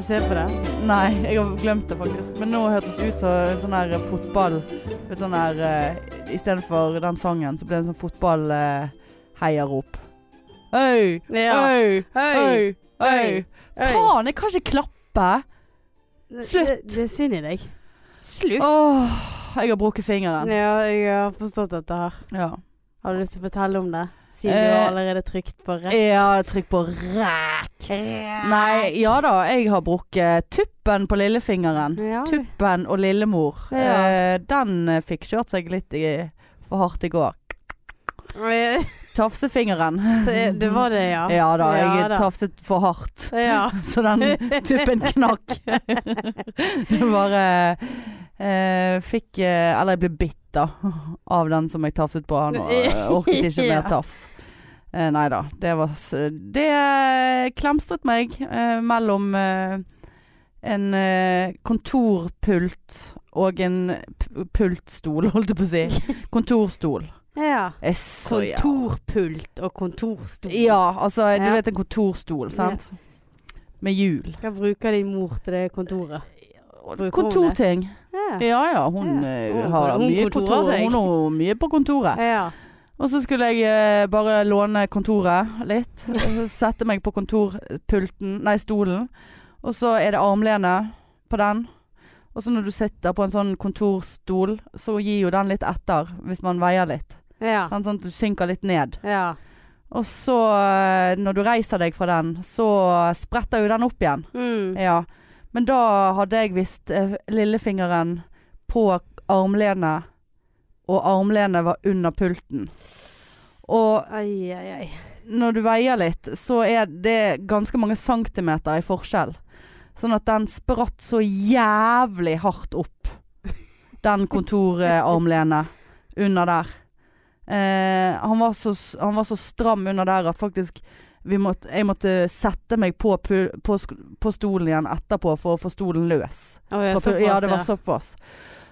ikke se på det. Nei, jeg har glemt det faktisk. Men nå hørtes det ut som en sånn her fotball Et sånn her uh, Istedenfor den sangen, så ble det en sånn fotballheiarop. Hei! Ja. Hei! Hei! Hei! Hei! Hei! Faen, jeg kan ikke klappe! Slutt. Det, det er synd i deg. Slutt. Åh, jeg har brukket fingeren. Ja, jeg har forstått dette her. Ja. Har du lyst til å fortelle om det? Siden du Eh, har allerede trykt på rekk. Ja, trykk på ræk. Nei, ja da, jeg har brukket tuppen på lillefingeren. Ja. Tuppen og lillemor. Ja. Eh, den eh, fikk kjørt seg litt i, for hardt i går. Eh, Tafsefingeren. Er- det var det, ja. Ja da, jeg Ja da. tafset for hardt. Ja. Så den tuppen knakk. det bare eh, fikk eh, Eller jeg ble bitt, da. Av den som jeg tafset på. Han orket ikke mer tafs. Eh, nei da. Det var Det klemstret meg eh, mellom eh, en eh, kontorpult og en pultstol, holdt jeg på å si. Kontorstol. ja. Så ja. Kontorpult og kontorstol. Ja, altså du Ja. vet en kontorstol, sant? Med hjul. Hva bruker din mor til det kontoret? Bruker Kontorting. Ja. Ja ja, hun Ja. eh, har hun mye kontor. Hun har mye på kontoret. ja. Og så skulle jeg eh, bare låne kontoret litt. og så Sette meg på kontorpulten, nei stolen. Og så er det armlene på den. Og så når du sitter på en sånn kontorstol, så gir jo den litt etter hvis man veier litt. Ja. Sånn, Sånn at du synker litt ned. ja. Og så, eh, når du reiser deg fra den, så spretter jo den opp igjen. Mm. Ja. Men da hadde jeg visst eh, lillefingeren på armlenet, og armlenet var under pulten. Og Ai, ai, ai. når du veier litt, så er det ganske mange centimeter i forskjell. Sånn at den spratt så jævlig hardt opp. Den kontorarmlenet under der. Eh, han, var så, han var så stram under der at faktisk måtte, jeg måtte sette meg på, på, på stolen igjen etterpå for å få stolen løs. Oh, ja, såpass, ja, det var såpass.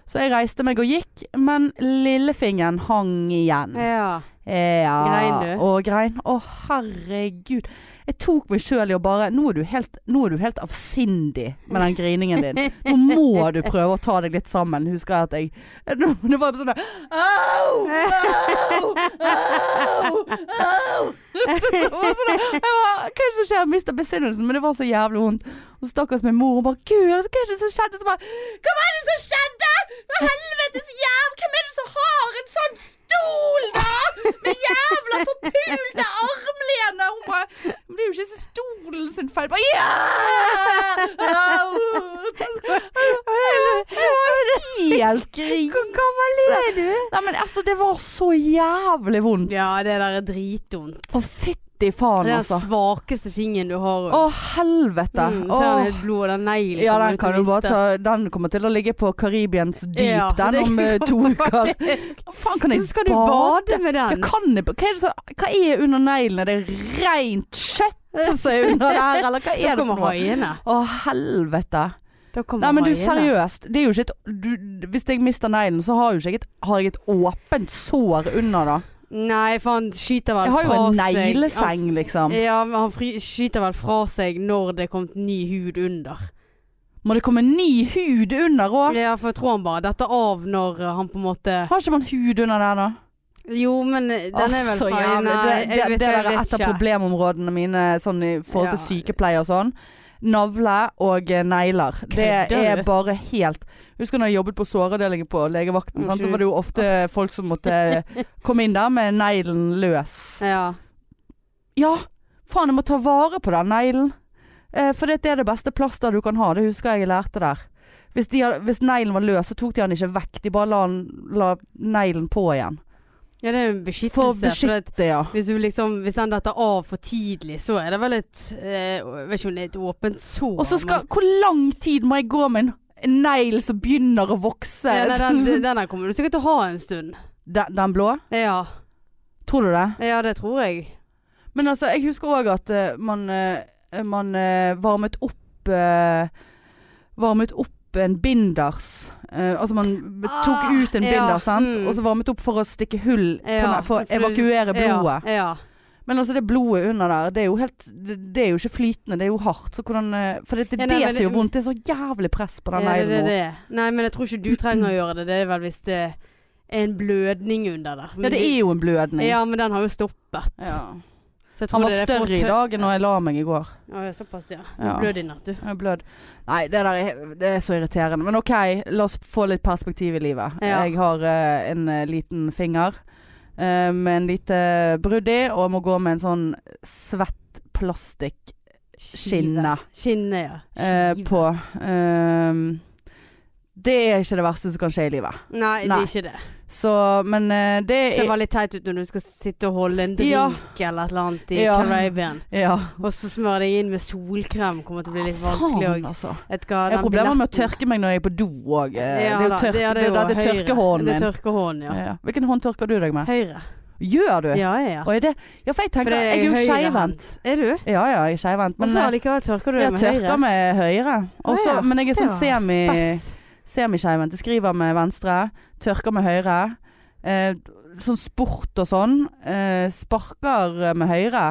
Så jeg reiste meg og gikk, men lillefingeren hang igjen. Ja. Ja. Grein du? Og grein. Å, herregud. Jeg tok meg sjøl i å bare nå er, du helt, er du helt avsindig med den griningen din. Nå må du prøve å ta deg litt sammen. Husker jeg at jeg Det var sånn Au! Au! Au! Au! Jeg var, Hva er det som skjer? Jeg mista besinnelsen, men det var så jævlig vondt. Og stakkars min mor, hun bare Gud, hva er det som skjedde? Så bare Hva var det som skjedde? For helvetes jæv... Hvem er det som har en sånn stol, da? Med jævla forpulte armlene! Hun bare Men det er jo ikke stolen sin feil. Bare ja! Helt gris. Hvor gammel er du? Nei, men altså, det var så jævlig vondt. Ja, det der er dritvondt. Å, fytti faen, Det den altså. svakeste fingeren du har. Å, helvete. Mm, ser han helt blod og den neglen. Ja, den kan du bare ta Den kommer til å ligge på Karibiens dyp, Ja, den om eh, to uker. faen kan jeg Så skal du bade med den. kan jeg, hva, er så, hva er under neglene? Det er rent kjøtt som er under der, eller hva er det for noe? Å, helvete. Nei, men du, seriøst. Det er jo ikke et du, Hvis jeg mister neglen, så har, jeg et, har jeg et åpent sår under, da. Nei, for han skyter vel Jeg har jo fra en seg negleseng, liksom. Ja, men han fri, skyter vel fra seg når det er kommet ny hud under. Må det komme ny hud under òg? Ja, for jeg tror han bare detter av når uh, han på en måte Har ikke man hud under der, da? Jo, men uh, den er vel Altså, fra jævlig. Nei, det, jeg det, det er et av problemområdene mine sånn i forhold til Ja. sykepleie og sånn. Navle og eh, negler. Det er bare helt Husker når jeg jobbet på såreavdelingen på legevakten, sant? så var det jo ofte folk som måtte komme inn der med neglen løs. Ja. Ja, faen jeg må ta vare på den neglen. Eh, for det er det beste plasteret du kan ha. Det husker jeg jeg lærte der. Hvis, de, hvis neglen var løs, så tok de den ikke vekk. De bare la, la neglen på igjen. Ja, det er en beskyttelse. for å beskytte, ja. hvis, du liksom, hvis den detter av for tidlig, så er det vel et eh, vet ikke om det er et åpent sår. Og så skal Hvor lang tid må jeg gå med en negl som begynner å vokse? ja, nei, den, den her kommer du sikkert til å ha en stund. den, den blå? Ja. Tror du det? ja, det tror jeg. Men altså, jeg husker òg at uh, man, uh, man uh, varmet opp Varmet opp en binders. Eh, altså man tok Ah, ut en ja, binder, sant? mm. og så varmet opp for å stikke hull Ja, ne- for å evakuere blodet. Ja, ja. Men altså det blodet under der, det er jo helt Det, er jo ikke flytende, det er jo hardt. Så hvordan eh, For det, det Ja, nei, det men som gjør vondt. Det er så jævlig press på den Ja, neglen nå. Nei, men jeg tror ikke du trenger å gjøre det. Det er vel hvis det er en blødning under der. Ja, det er jo en blødning. Ja, men den har jo stoppet. Ja. Så jeg Han var større i dag enn da jeg la meg i går. Ja, såpass, ja. Ja. Blød i natt, du. Er. Nei, det der er, det er så irriterende. Men OK, la oss få litt perspektiv i livet. Ja. Jeg har uh, en eh, liten finger uh, med en lite brudd i, og må gå med en sånn svett plastikk skinne Skinne, ja. Uh, på. Uh, det er ikke det verste som kan skje i livet. Nei, det er ikke det. Så, men eh, det ser veldig teit ut når du skal sitte og holde en drink Ja. eller et eller annet i Ja. Caribbean. Ja. Og så smøre deg inn med solkrem. Kommer til å bli litt Faen, vanskelig òg. altså. Jeg har problemer med å tørke meg når jeg er på do òg. det er jo da, tørk, det, ja, det, det tørkehånden min. tørkehånden, ja. Hvilken hånd tørker du deg med? Høyre. Gjør du? Ja, ja. Og er det Ja, for jeg For er Jeg er jo skeivhendt. Er du? Ja ja, jeg er skeivhendt. Men så eh, allikevel tørker du jeg deg med tørker med høyre. Også, ja, ja. Men jeg er sånn semi spess. Semiskeivhendt. Jeg skriver med venstre, tørker med høyre. Eh, sånn sport og sånn. Eh, sparker med høyre.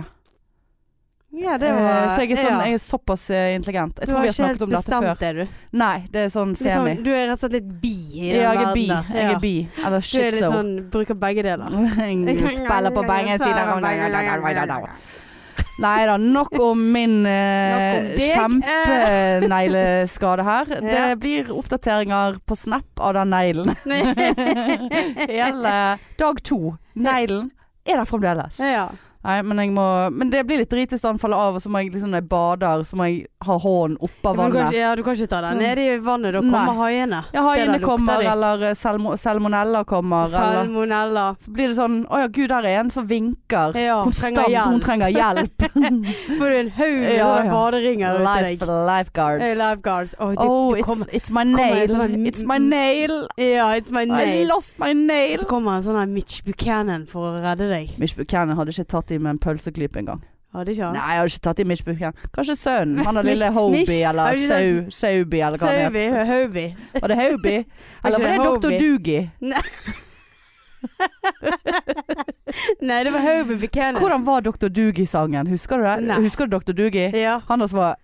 Ja, det Eh, så jeg er, sånn, ja. jeg er såpass eh, intelligent. Jeg Du tror vi har ikke helt snakket om dette bestemt før. det, du. Nei, det er sånn semi. Liksom, du er rett og slett litt bi i den Ja, jeg er bi. der. Jeg er bi. Eller Du er litt sånn Bruker begge deler. Spiller på begge sider. Nei da, nok om min eh, kjempenegleskade her. Det blir oppdateringer på Snap av den neglen. Hele dag to. Neglen er der fremdeles. ja. Nei, men jeg må Men det blir litt drit hvis den faller av, og så må jeg liksom når jeg bader, så må jeg ha hånden oppå vannet. du, ikke- ja, du kan ikke ta den ned i vannet, da kommer haiene. Ja, haiene kommer, eller eh, salmo salmonella kommer, eller Salmonella. Så blir det sånn Å ja, gud, der er en som vinker. Ja, Konstant. Hun trenger hjelp. Får du en haug med Ja, ja. baderinger Life, til deg. lifeguards. Hey, Lifeguards. Oh, de, Oh, it's, kommer- it's my nail. sånn It's my nail. Ja, it's my nail. I lost my nail. Så kommer en sånn Mitch Buchanan for å redde deg. Mitch Buchanan hadde ikke tatt i med en pølseklype engang. Hadde ikke han? Nei, jeg hadde ikke tatt i Buchanan. Kanskje sønnen. Han har lille Mitch- eller har Sau, Sauby eller hva han heter. Sauby, Hobie. Var det Hobie? Eller var det det Dr. Doogie? Nei, det var Hobie Buchanan. Hvordan var Dr. Doogie-sangen? Husker du det? Nei. Husker du Dr. Doogie? Ja. Han også var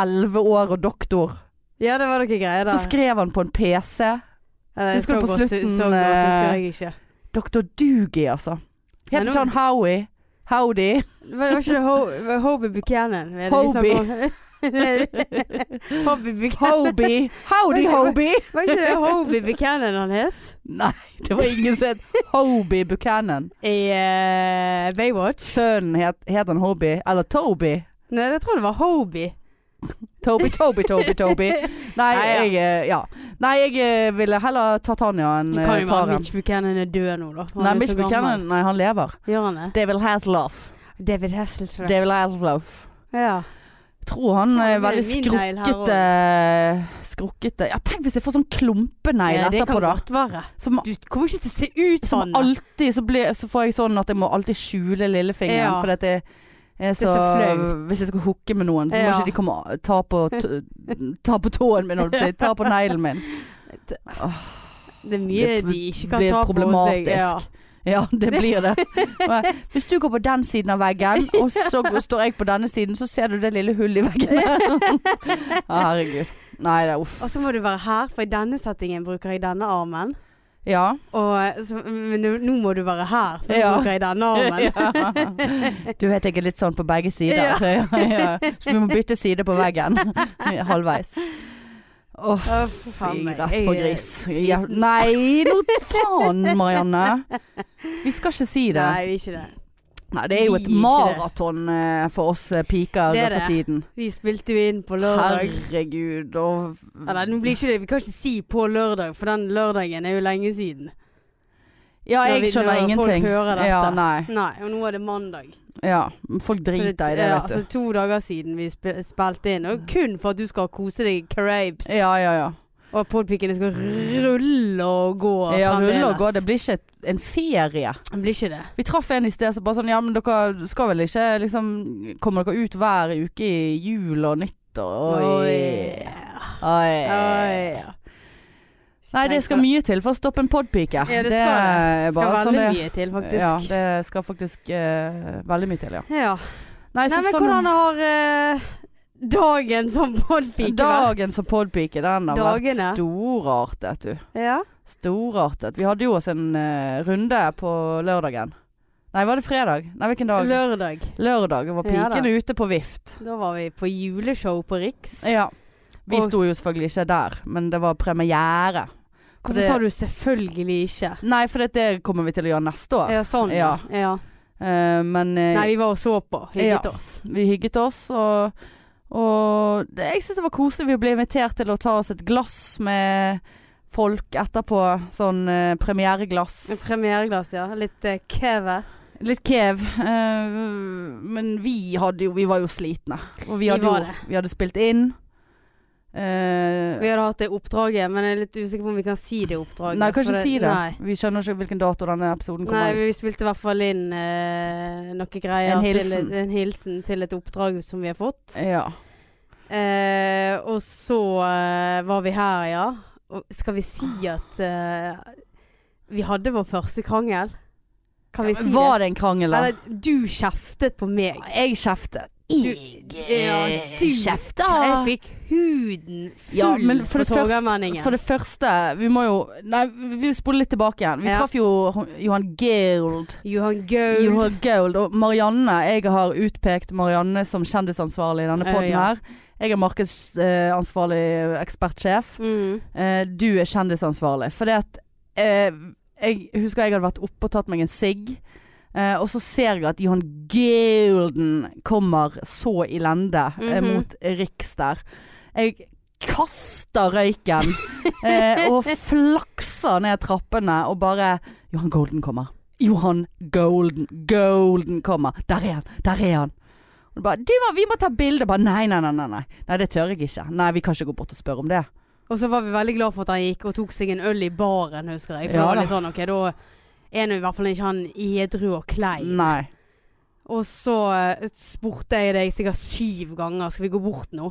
elleve år og doktor. ja, det var noe greier Så skrev han på en PC. Eller, husker du på godt, slutten, Så godt eh, husker jeg ikke. Dr. Doogie, altså. Het Heter ikke han Howie? Howdy? Var, ikke det Ho Hobie Buchanan? Hobie. Hobie Buchanan. Howdy. Hobie. Var ikke det Hobie Buchanan han het? Nei, det var ingen som het Hobie Buchanan. I uh, Baywatch? Sønnen het, het han Hobie. Eller Toby. Nei, jeg tror det var Hobie. Toby, Toby, Toby, Toby. Nei, Nei, ja. jeg eh, Ja. Nei, jeg eh, ville heller ta Tanja enn eh, kan jo være. Mitch Buchanan er død nå, da. Han Nei, Mitch. Buchanan Nei, han lever. Gjør han det? David Hasselhoff. David Hasselhoff. David Hasselhoff. Ja. Jeg tror han er veldig skrukkete Skrukkete Ja, tenk hvis jeg får sånn klumpenegl ja, det kan godt være. Som, Du kommer ikke til å se ut sånn. Som alltid så, blir, så får jeg sånn at jeg må alltid skjule lillefingeren. Ja. For at det er så. Hvis jeg skal hooke med noen, så må Ja. ikke de komme og ta på, ta på tåen min, holdt jeg på å si. Ta på neglen min. Det er mye Det de ikke kan ta på seg. problematisk. Ja. Ja, det blir det. Men Hvis du går på den siden av veggen, og så går- står jeg på denne siden, så ser du det lille hullet i veggen. Herregud. Nei, det er uff. Og så må du være her, for i denne settingen bruker jeg denne armen. Ja. Og så, men nå, må du være her, for ja. Ja. bruker i denne armen. Ja. Du vet jeg er litt sånn på begge sider. Så vi må bytte side på veggen. Halvveis. Åh, oh, fy rett på gris. Ja, nei, nå faen, Marianne. Vi skal ikke si det. Nei, vi ikke det. Nei, det er jo et det. maraton eh, for oss eh, piker Det er for tiden. Vi spilte jo inn på lørdag. Herregud. Og Eller nå blir ikke det Vi kan ikke si på lørdag, for den lørdagen er jo lenge siden. Ja, jeg skjønner ingenting. folk hører dette. Ja, nei. Nei, og nå er det mandag. Ja, folk driter driter i det, ja, vet Så Altså, to dager siden vi sp spilte inn, og kun for at du skal kose deg i Caribes. Ja, ja, ja. Og podpikene skal rulle og gå Ja, rulle og gå. Det blir ikke en ferie. Det blir ikke det. Vi traff en i sted som bare sånn Ja, men dere skal vel ikke liksom Kommer dere ut hver uke i jul og nyttår? Oi. Oi. Oi. Oi. Nei, det skal mye til for å stoppe en podpike. Ja, det skal det. Skal veldig sånn det- mye til, faktisk. Ja, det skal faktisk uh, veldig mye til, ja. Ja. Nei, Nei, men sånn- hvordan har eh, dagen som podpike? Dagen som podpike, den har Dagene. vært storartet, du. Ja. Storartet. Vi hadde jo oss en uh, runde på lørdagen. Nei, var det fredag? Nei, hvilken dag? Lørdag. Lørdag. Var Ja pikene ute på vift. Da var vi på juleshow på Riks. Ja. Vi Og- sto jo selvfølgelig ikke der, men det var premiere. Hvorfor det- sa du 'selvfølgelig ikke'? Nei, for det, det kommer vi til å gjøre neste år. Ja, sånn. Ja. ja. Uh, men uh, Nei, vi var og så på. Hygget Ja. oss. vi hygget oss, og, og det, jeg syns det var koselig. Vi ble invitert til å ta oss et glass med folk etterpå. Sånn eh, En premiereglass. premiereglass, ja. Litt eh, keve. Litt kev. eh, men vi hadde jo Vi var jo slitne. Og vi hadde var jo det. Vi hadde spilt inn. Eh, Vi hadde hatt det oppdraget, men jeg er litt usikker på om vi kan si det oppdraget. nei, kan for ikke si det. Nei. Vi skjønner ikke hvilken dato denne episoden Nei, kommer ut. vi spilte i hvert fall inn eh, noen greier En til hilsen. et- en hilsen til et oppdrag som vi har fått. Ja. Eh, og så eh, var vi her, ja. Og skal vi si at eh, vi hadde vår første krangel? Kan vi si Var det? en krangel, da? Eller du kjeftet på meg. Jeg kjeftet. Du, Ja, du kjefta. Jeg fikk huden full Ja, men for det første-. For det første, vi må jo Nei, vi spoler litt tilbake igjen. Vi Ja. traff jo Johan Gold. Johan Gold. Johan Gold og Marianne. Jeg har utpekt Marianne som kjendisansvarlig i denne poden her. Jeg er markedsansvarlig ekspertsjef. Mm. Eh, du er kjendisansvarlig. Fordi at eh, Jeg husker jeg hadde vært oppe og tatt meg en sigg. Eh, og så ser jeg at Johan Golden kommer så i lende eh, Mhm. mot Riks der. Jeg kaster røyken eh, og flakser ned trappene og bare Johan Golden kommer. Johan Golden. Golden kommer. Der er han. Der er han. Og bare, du må, vi må ta bilde. Bare nei, nei, nei, nei, nei. Det tør jeg ikke. Nei, vi kan ikke gå bort og spørre om det. Og så var vi veldig glad for at han gikk og tok seg en øl i baren, husker jeg. For Ja det var litt sånn, ok, da er nå i hvert fall ikke han edru og klein. Nei. Og så eh, spurte jeg deg sikkert syv ganger Skal vi gå bort nå.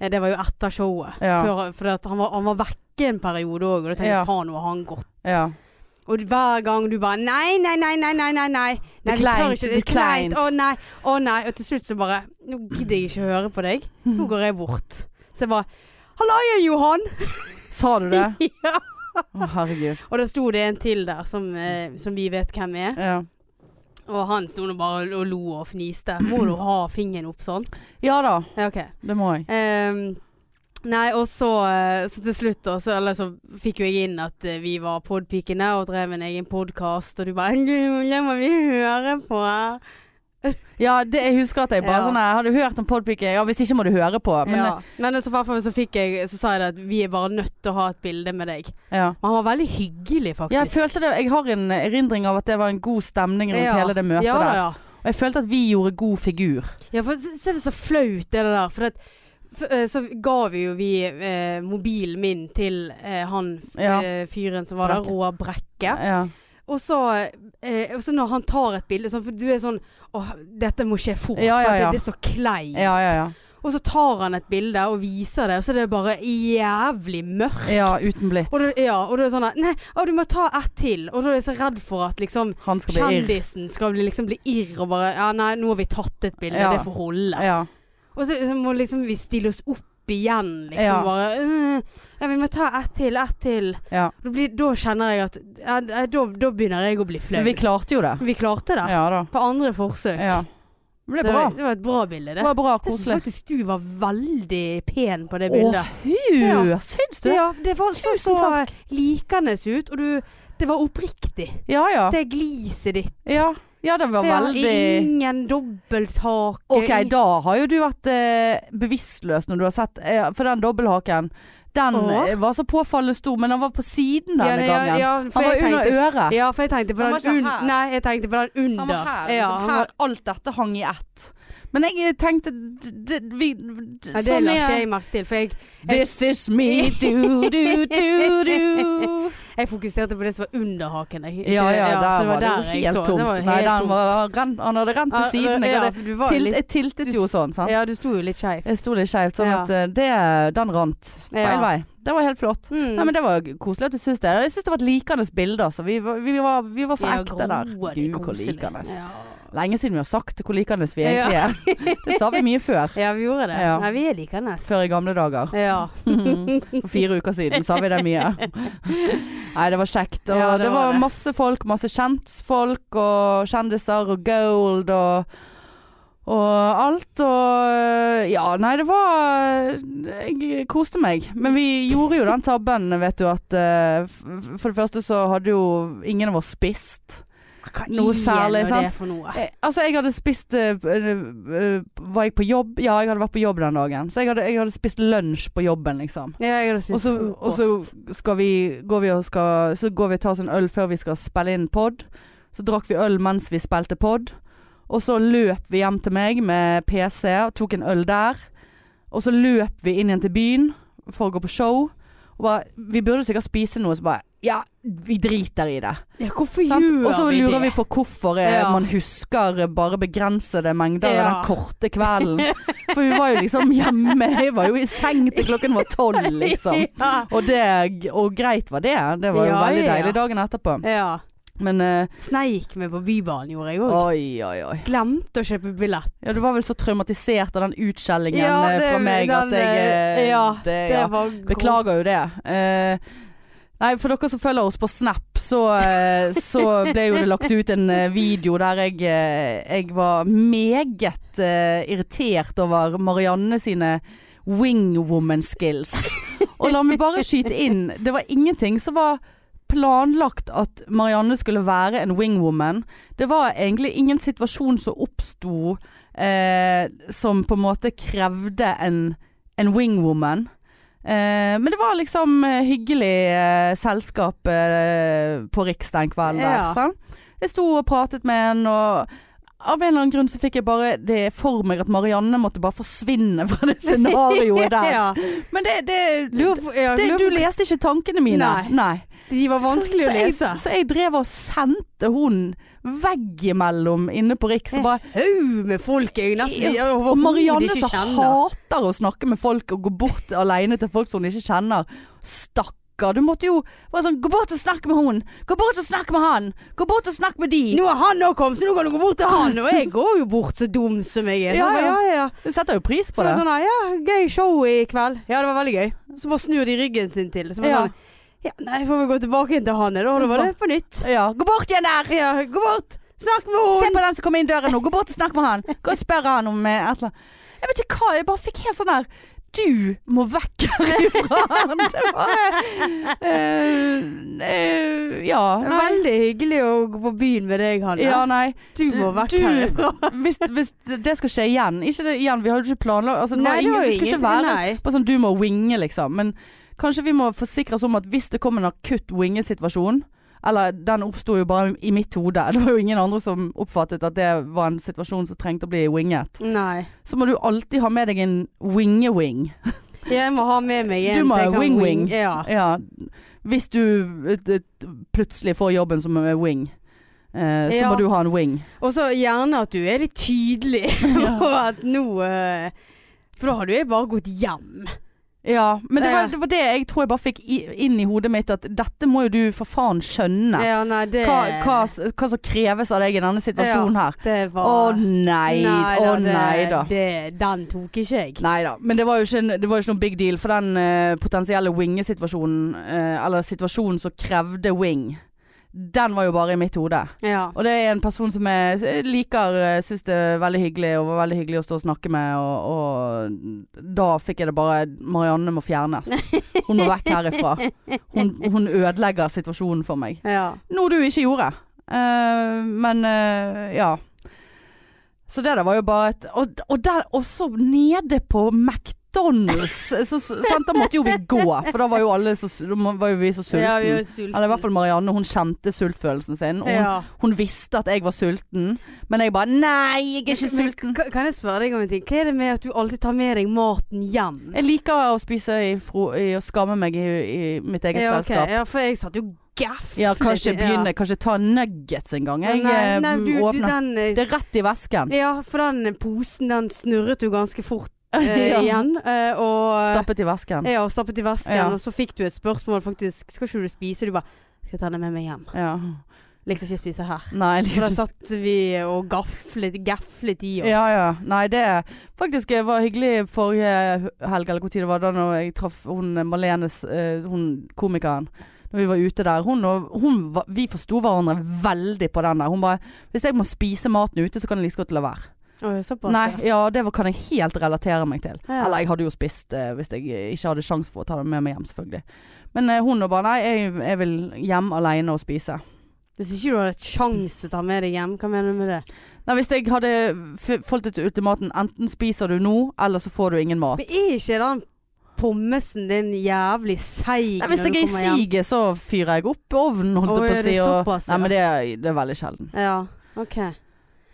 Eh, Det var jo etter showet. Ja. Før, for han, var, han var vekke en periode òg, og da tenkte Ja. jeg faen, nå har han gått. Ja. Og hver gang du bare Nei, nei, nei, nei, nei, nei, nei. Det Nei, vi tør ikke, det er kleint. Å nei, å nei. Og til slutt så bare Nå gidder jeg ikke høre på deg. Nå går jeg bort. Så jeg bare Hallaia, Johan! Sa du det? ja. Å, herregud. Og da sto det en til der som, eh, som vi vet hvem er. Ja. Og han sto nå bare og lo og fniste. Må du ha fingeren opp sånn? ja da, Ja, OK. det må jeg. Ehm, nei, og så, eh, så til slutt da, så, så fikk jo jeg inn at eh, vi var podpikene og drev en egen podkast, og du bare 'Det må vi høre på. Ja, det, jeg husker at jeg bare Ja. sånn Har du hørt om podpike? Ja, hvis ikke må du høre på. Men ja. Men så, så fikk jeg Så sa jeg det at vi er bare nødt til å ha et bilde med deg. ja. Men han var veldig hyggelig, faktisk. Jeg følte det Jeg har en erindring av at det var en god stemning rundt Ja. hele det møtet ja, der. ja. Og jeg følte at vi gjorde god figur. Ja, for så, er det så flaut det der. For eh, så ga vi jo vi eh, mobilen min til eh, han Ja. eh, fyren som var der. Roar Brekke. Ja. Og så, eh, når han tar et bilde sånn, For du er sånn Åh, dette må skje fort. Ja, For det, det er så kleint. ja, ja, ja. Og så tar han et bilde og viser det, og så er det bare jævlig mørkt. Ja, uten blits. Og det, ja, og det er sånn at Nei, å, du må ta ett til. Og da er jeg så redd for at liksom skal Kjendisen irr. skal bli, liksom bli irr og bare Ja, nei, nå har vi tatt et bilde. Ja. Det får holde. Ja. Og så, så må liksom vi stille oss opp igjen, liksom. Ja. Bare «Øh, Ja, vi må ta ett til, ett til. ja. Da, blir, da kjenner jeg at ja, Da, da begynner jeg å bli flau. Men vi klarte jo det. Vi klarte det. På andre forsøk. Ja. Det Det, bra. var, det var et bra bilde, Det det. var bra, Jeg syns faktisk du var veldig pen på det bildet. bildet. hu! Syns du? Ja, det var så, Tusen så likende ut, og du Det var oppriktig. Ja ja. Det gliset ditt. Ja, ja det var Ja, veldig Ingen dobbelthake. Ok, da har jo du vært eh, bevisstløs når du har sett eh, For den dobbelthaken, den Åh. eh, var så påfallende stor, men den var på siden ja, denne ja, gangen. ja, Han var under tenkte- øret. Ja, for jeg tenkte på Han den un. Nei, jeg tenkte på den under. Han var her. Ja, liksom, han var, alt dette hang i ett. Men jeg tenkte d- d- vi, d- Ja, det sånn la ikke jeg merke til, for jeg, This is me, do, do, do, do. jeg fokuserte på det som var under haken. Jeg, ikke- Ja, ja, der var det jo det helt tomt. Det var Nei, helt den tomt. var ren, han hadde rent til Ja, siden. Jeg, hadde, ja, til, jeg tiltet jo sånn, sant. ja, du sto jo litt skeivt. Jeg sto litt skeivt, sånn Ja. at eh, det, den rant feil Ja. vei. Det var helt flott. Mm. Nei, men Det var koselig at du syns det. Jeg syns det var et likende bilde. Altså. Vi, var- vi, var, vi var så Ja, ekte der. Du, hvor likende. Ja. Lenge siden vi har sagt hvor likende vi Ja. egentlig er. Det sa vi mye før. ja, vi gjorde det. Ja. Nei, vi er likende. Før i gamle dager. Ja. For fire uker siden sa vi det mye. Nei, det var kjekt. Og Ja, det, det var var det. masse folk. Masse kjentfolk og kjendiser og gold og og alt og Ja, nei, det var Jeg koste meg. Men vi gjorde jo den tabben, vet du, at uh, For det første så hadde jo ingen av oss spist. Hva Noe særlig, sant? det for noe? Jeg, altså, jeg hadde spist eh, eh, Var jeg på jobb? Ja, jeg hadde vært på jobb den dagen. Så jeg hadde, jeg hadde spist lunsj på jobben, liksom. Ja, jeg hadde spist så, og så skal vi, går vi og skal, så går vi og tar oss en øl før vi skal spille inn pod. Så drakk vi øl mens vi spilte pod. Og så løp vi hjem til meg med PC og tok en øl der. Og så løp vi inn igjen til byen for å gå på show. Og bare, vi burde sikkert spise noe, så bare Ja, vi driter i det. Ja, hvorfor gjør Og så lurer det? vi på hvorfor eh, Ja. man husker bare begrensede mengder Ja. den korte kvelden. For vi var jo liksom hjemme. Jeg var jo i seng til klokken var tolv, liksom. Og, det, og greit var det. Det var jo veldig deilig dagen etterpå. ja. Men uh, Sneik meg på Bybanen gjorde jeg òg. Glemte å kjøpe billett. Ja, du var vel så traumatisert av den utskjellingen Ja, eh, det- fra meg at jeg eh, ja, det, Det ja. Beklager jo det. Eh, nei, for dere som følger oss på Snap, så, eh, så ble jo det lagt ut en eh, video der jeg, eh, jeg var meget uh, irritert over Marianne sine wingwoman skills. Og la meg bare skyte inn, det var ingenting som var planlagt at Marianne skulle være en wingwoman. Det var egentlig ingen situasjon som oppsto eh, som på en måte krevde en, en wingwoman. Eh, men det var liksom eh, hyggelig eh, selskap på Riks den kvelden der. Ja. sant? Jeg sto og pratet med en, og av en eller annen grunn så fikk jeg bare det for meg at Marianne måtte bare forsvinne fra det scenarioet der. ja. Men det, det, det, det Du leste ikke tankene mine. Nei. De var vanskelig så, å lese. Jeg, så jeg drev og sendte hun veggimellom inne på Riks. Og, bare, Haug med folk jeg nesten jeg, og Marianne som hater å snakke med folk og gå bort alene til folk som hun ikke kjenner. Stakk Du måtte jo bare sånn Gå bort og snakk med hun. Gå bort og snakk med han. Gå bort og snakk med de. Nå er han òg kommet, så nå kan du gå bort til han. Og jeg går jo bort så dum som jeg er. Ja, ja. ja. Du setter jo pris på så, det sånn ja, gøy show i kveld. Ja, det var veldig gøy. Så bare snur de ryggen sin til. Så bare Ja. sånn, ja, nei, får vi gå tilbake inn til han, da. Da var det på nytt. Ja. Gå bort igjen der! Ja, gå bort! Snakk med Se på den som kommer inn døren nå. Gå bort og snakk med han. Gå og spør han om eh, et eller annet. Jeg vet ikke hva, jeg bare fikk helt sånn der Du må vekk herifra. Det var uh, uh, Ja. Nei. Veldig hyggelig å gå på byen med deg, Hanne. Ja, nei. du må vekk du- herifra. Hvis, hvis det skal skje igjen Ikke det igjen, vi har jo ikke planlagt altså, det, var Nei, det var ingen, jo skulle ikke være nei. på sånn du må winge, liksom. Men kanskje vi må forsikre oss om at hvis det kommer en akutt wingesituasjon Eller den oppsto jo bare i mitt hode. Det var jo ingen andre som oppfattet at det var en situasjon som trengte å bli winget. Nei. Så må du alltid ha med deg en winge-wing. Jeg må ha med meg en Du må ha wing-wing. Ja. Ja. Hvis du eh, plutselig får jobben som er wing, eh, så Ja. må du ha en wing. Og så gjerne at du er litt tydelig på at nå eh, For da har du jo bare gått hjem. Ja, men det var, det var det jeg tror jeg bare fikk i, inn i hodet mitt, at dette må jo du for faen skjønne. Ja, nei, det Hva, hva, hva som kreves av deg i denne situasjonen her. Det Å nei, nei, å det- nei da. Det, den tok ikke jeg. Nei da. Men det var jo ikke, det var ikke noen big deal, for den uh, potensielle wingesituasjonen, uh, eller situasjonen som krevde wing, den var jo bare i mitt hode. Ja. Og det er en person som jeg liker, eh, syns det er veldig hyggelig, og var veldig hyggelig å stå og snakke med, og, og da fikk jeg det bare Marianne må fjernes. Hun må vekk herifra. Hun, hun ødelegger situasjonen for meg. ja. Noe du ikke gjorde. Uh, men uh, ja. Så det der var jo bare et Og, og der også nede på McDonald's, så, sant, da måtte jo vi gå. For da var jo alle så, var jo vi så sultne. Ja, vi var. Eller i hvert fall Marianne, hun kjente sultfølelsen sin. Og hun, ja. hun visste at jeg var sulten, men jeg bare Nei, jeg er ikke Men sulten. Men, Kan jeg spørre deg om en ting? Hva er det med at du alltid tar med deg maten hjem? Jeg liker å spise i, fro, i å skamme meg i, i mitt eget Ja, okay. selskap. ja, for jeg satt jo gaff. Ja, kanskje begynne, ja. Kanskje ta nuggets en gang. Jeg nei, eh, nei, du, du, den eh, Det er rett i vesken. Ja, for den posen den snurret jo ganske fort Ja. igjen. eh, og Stappet i vasken. Ja, og stappet i vasken. Ja. Og så fikk du et spørsmål faktisk. Skal ikke du spise? Du bare Skal jeg ta det med meg hjem? Ja. Likte ikke å spise her. Nei, For da satt vi og gaflet, gaflet i oss. Ja, ja. Nei, det faktisk eh, var hyggelig forrige helg, eller hvor tid det var, da når jeg traff hun Malene, eh, hun komikeren. Når vi var ute der. Hun og hun, vi forsto hverandre veldig på den der. Hun bare Hvis jeg må spise maten ute, så kan jeg like så godt la være. Såpass, Nei, ja. det kan jeg helt relatere meg til. Ja. Eller jeg hadde jo spist eh, hvis jeg ikke hadde sjanse for å ta det med meg hjem, selvfølgelig. Men eh, hun bare Nei, jeg, jeg vil hjem alene og spise. Hvis ikke du hadde et sjanse til å ta med deg hjem, hva mener du med det? Nei, Hvis jeg hadde f- ut ultimaten enten spiser du nå, eller så får du ingen mat. Men er ikke den pommesen din jævlig seig når du kommer hjem. hvis jeg er i siget, så fyrer jeg opp ovnen, holdt jeg på å si. Og, såpass, nei, ja? men det, det er veldig sjelden. Ja, ok.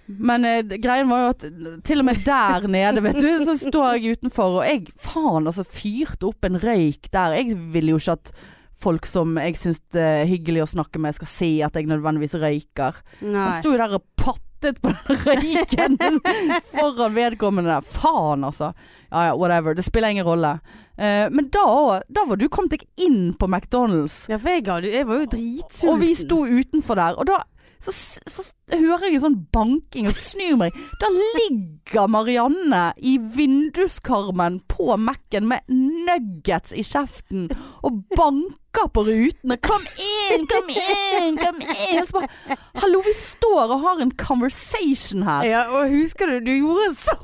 Men eh, greien var jo at til og med der nede, vet du, så står jeg utenfor, og jeg faen altså fyrte opp en røyk der. Jeg vil jo ikke at folk som jeg syns det er hyggelig å snakke med, skal se at jeg nødvendigvis røyker. Nei. Han sto jo der og pattet på den røyken foran vedkommende. Faen, altså. Ja ja, whatever. Det spiller ingen rolle. Eh, men da òg, da var du kommet deg inn på McDonald's. Ja, for jeg, jeg var jo dritsulten. Og vi sto utenfor der, og da så, så hører jeg en sånn banking og snur meg. Da ligger Marianne i vinduskarmen på Mac-en med nuggets i kjeften og banker på rutene. 'Kom inn, kom inn, kom inn!' Og så bare Hallo, vi står og har en conversation her. Ja, og husker du, du gjorde så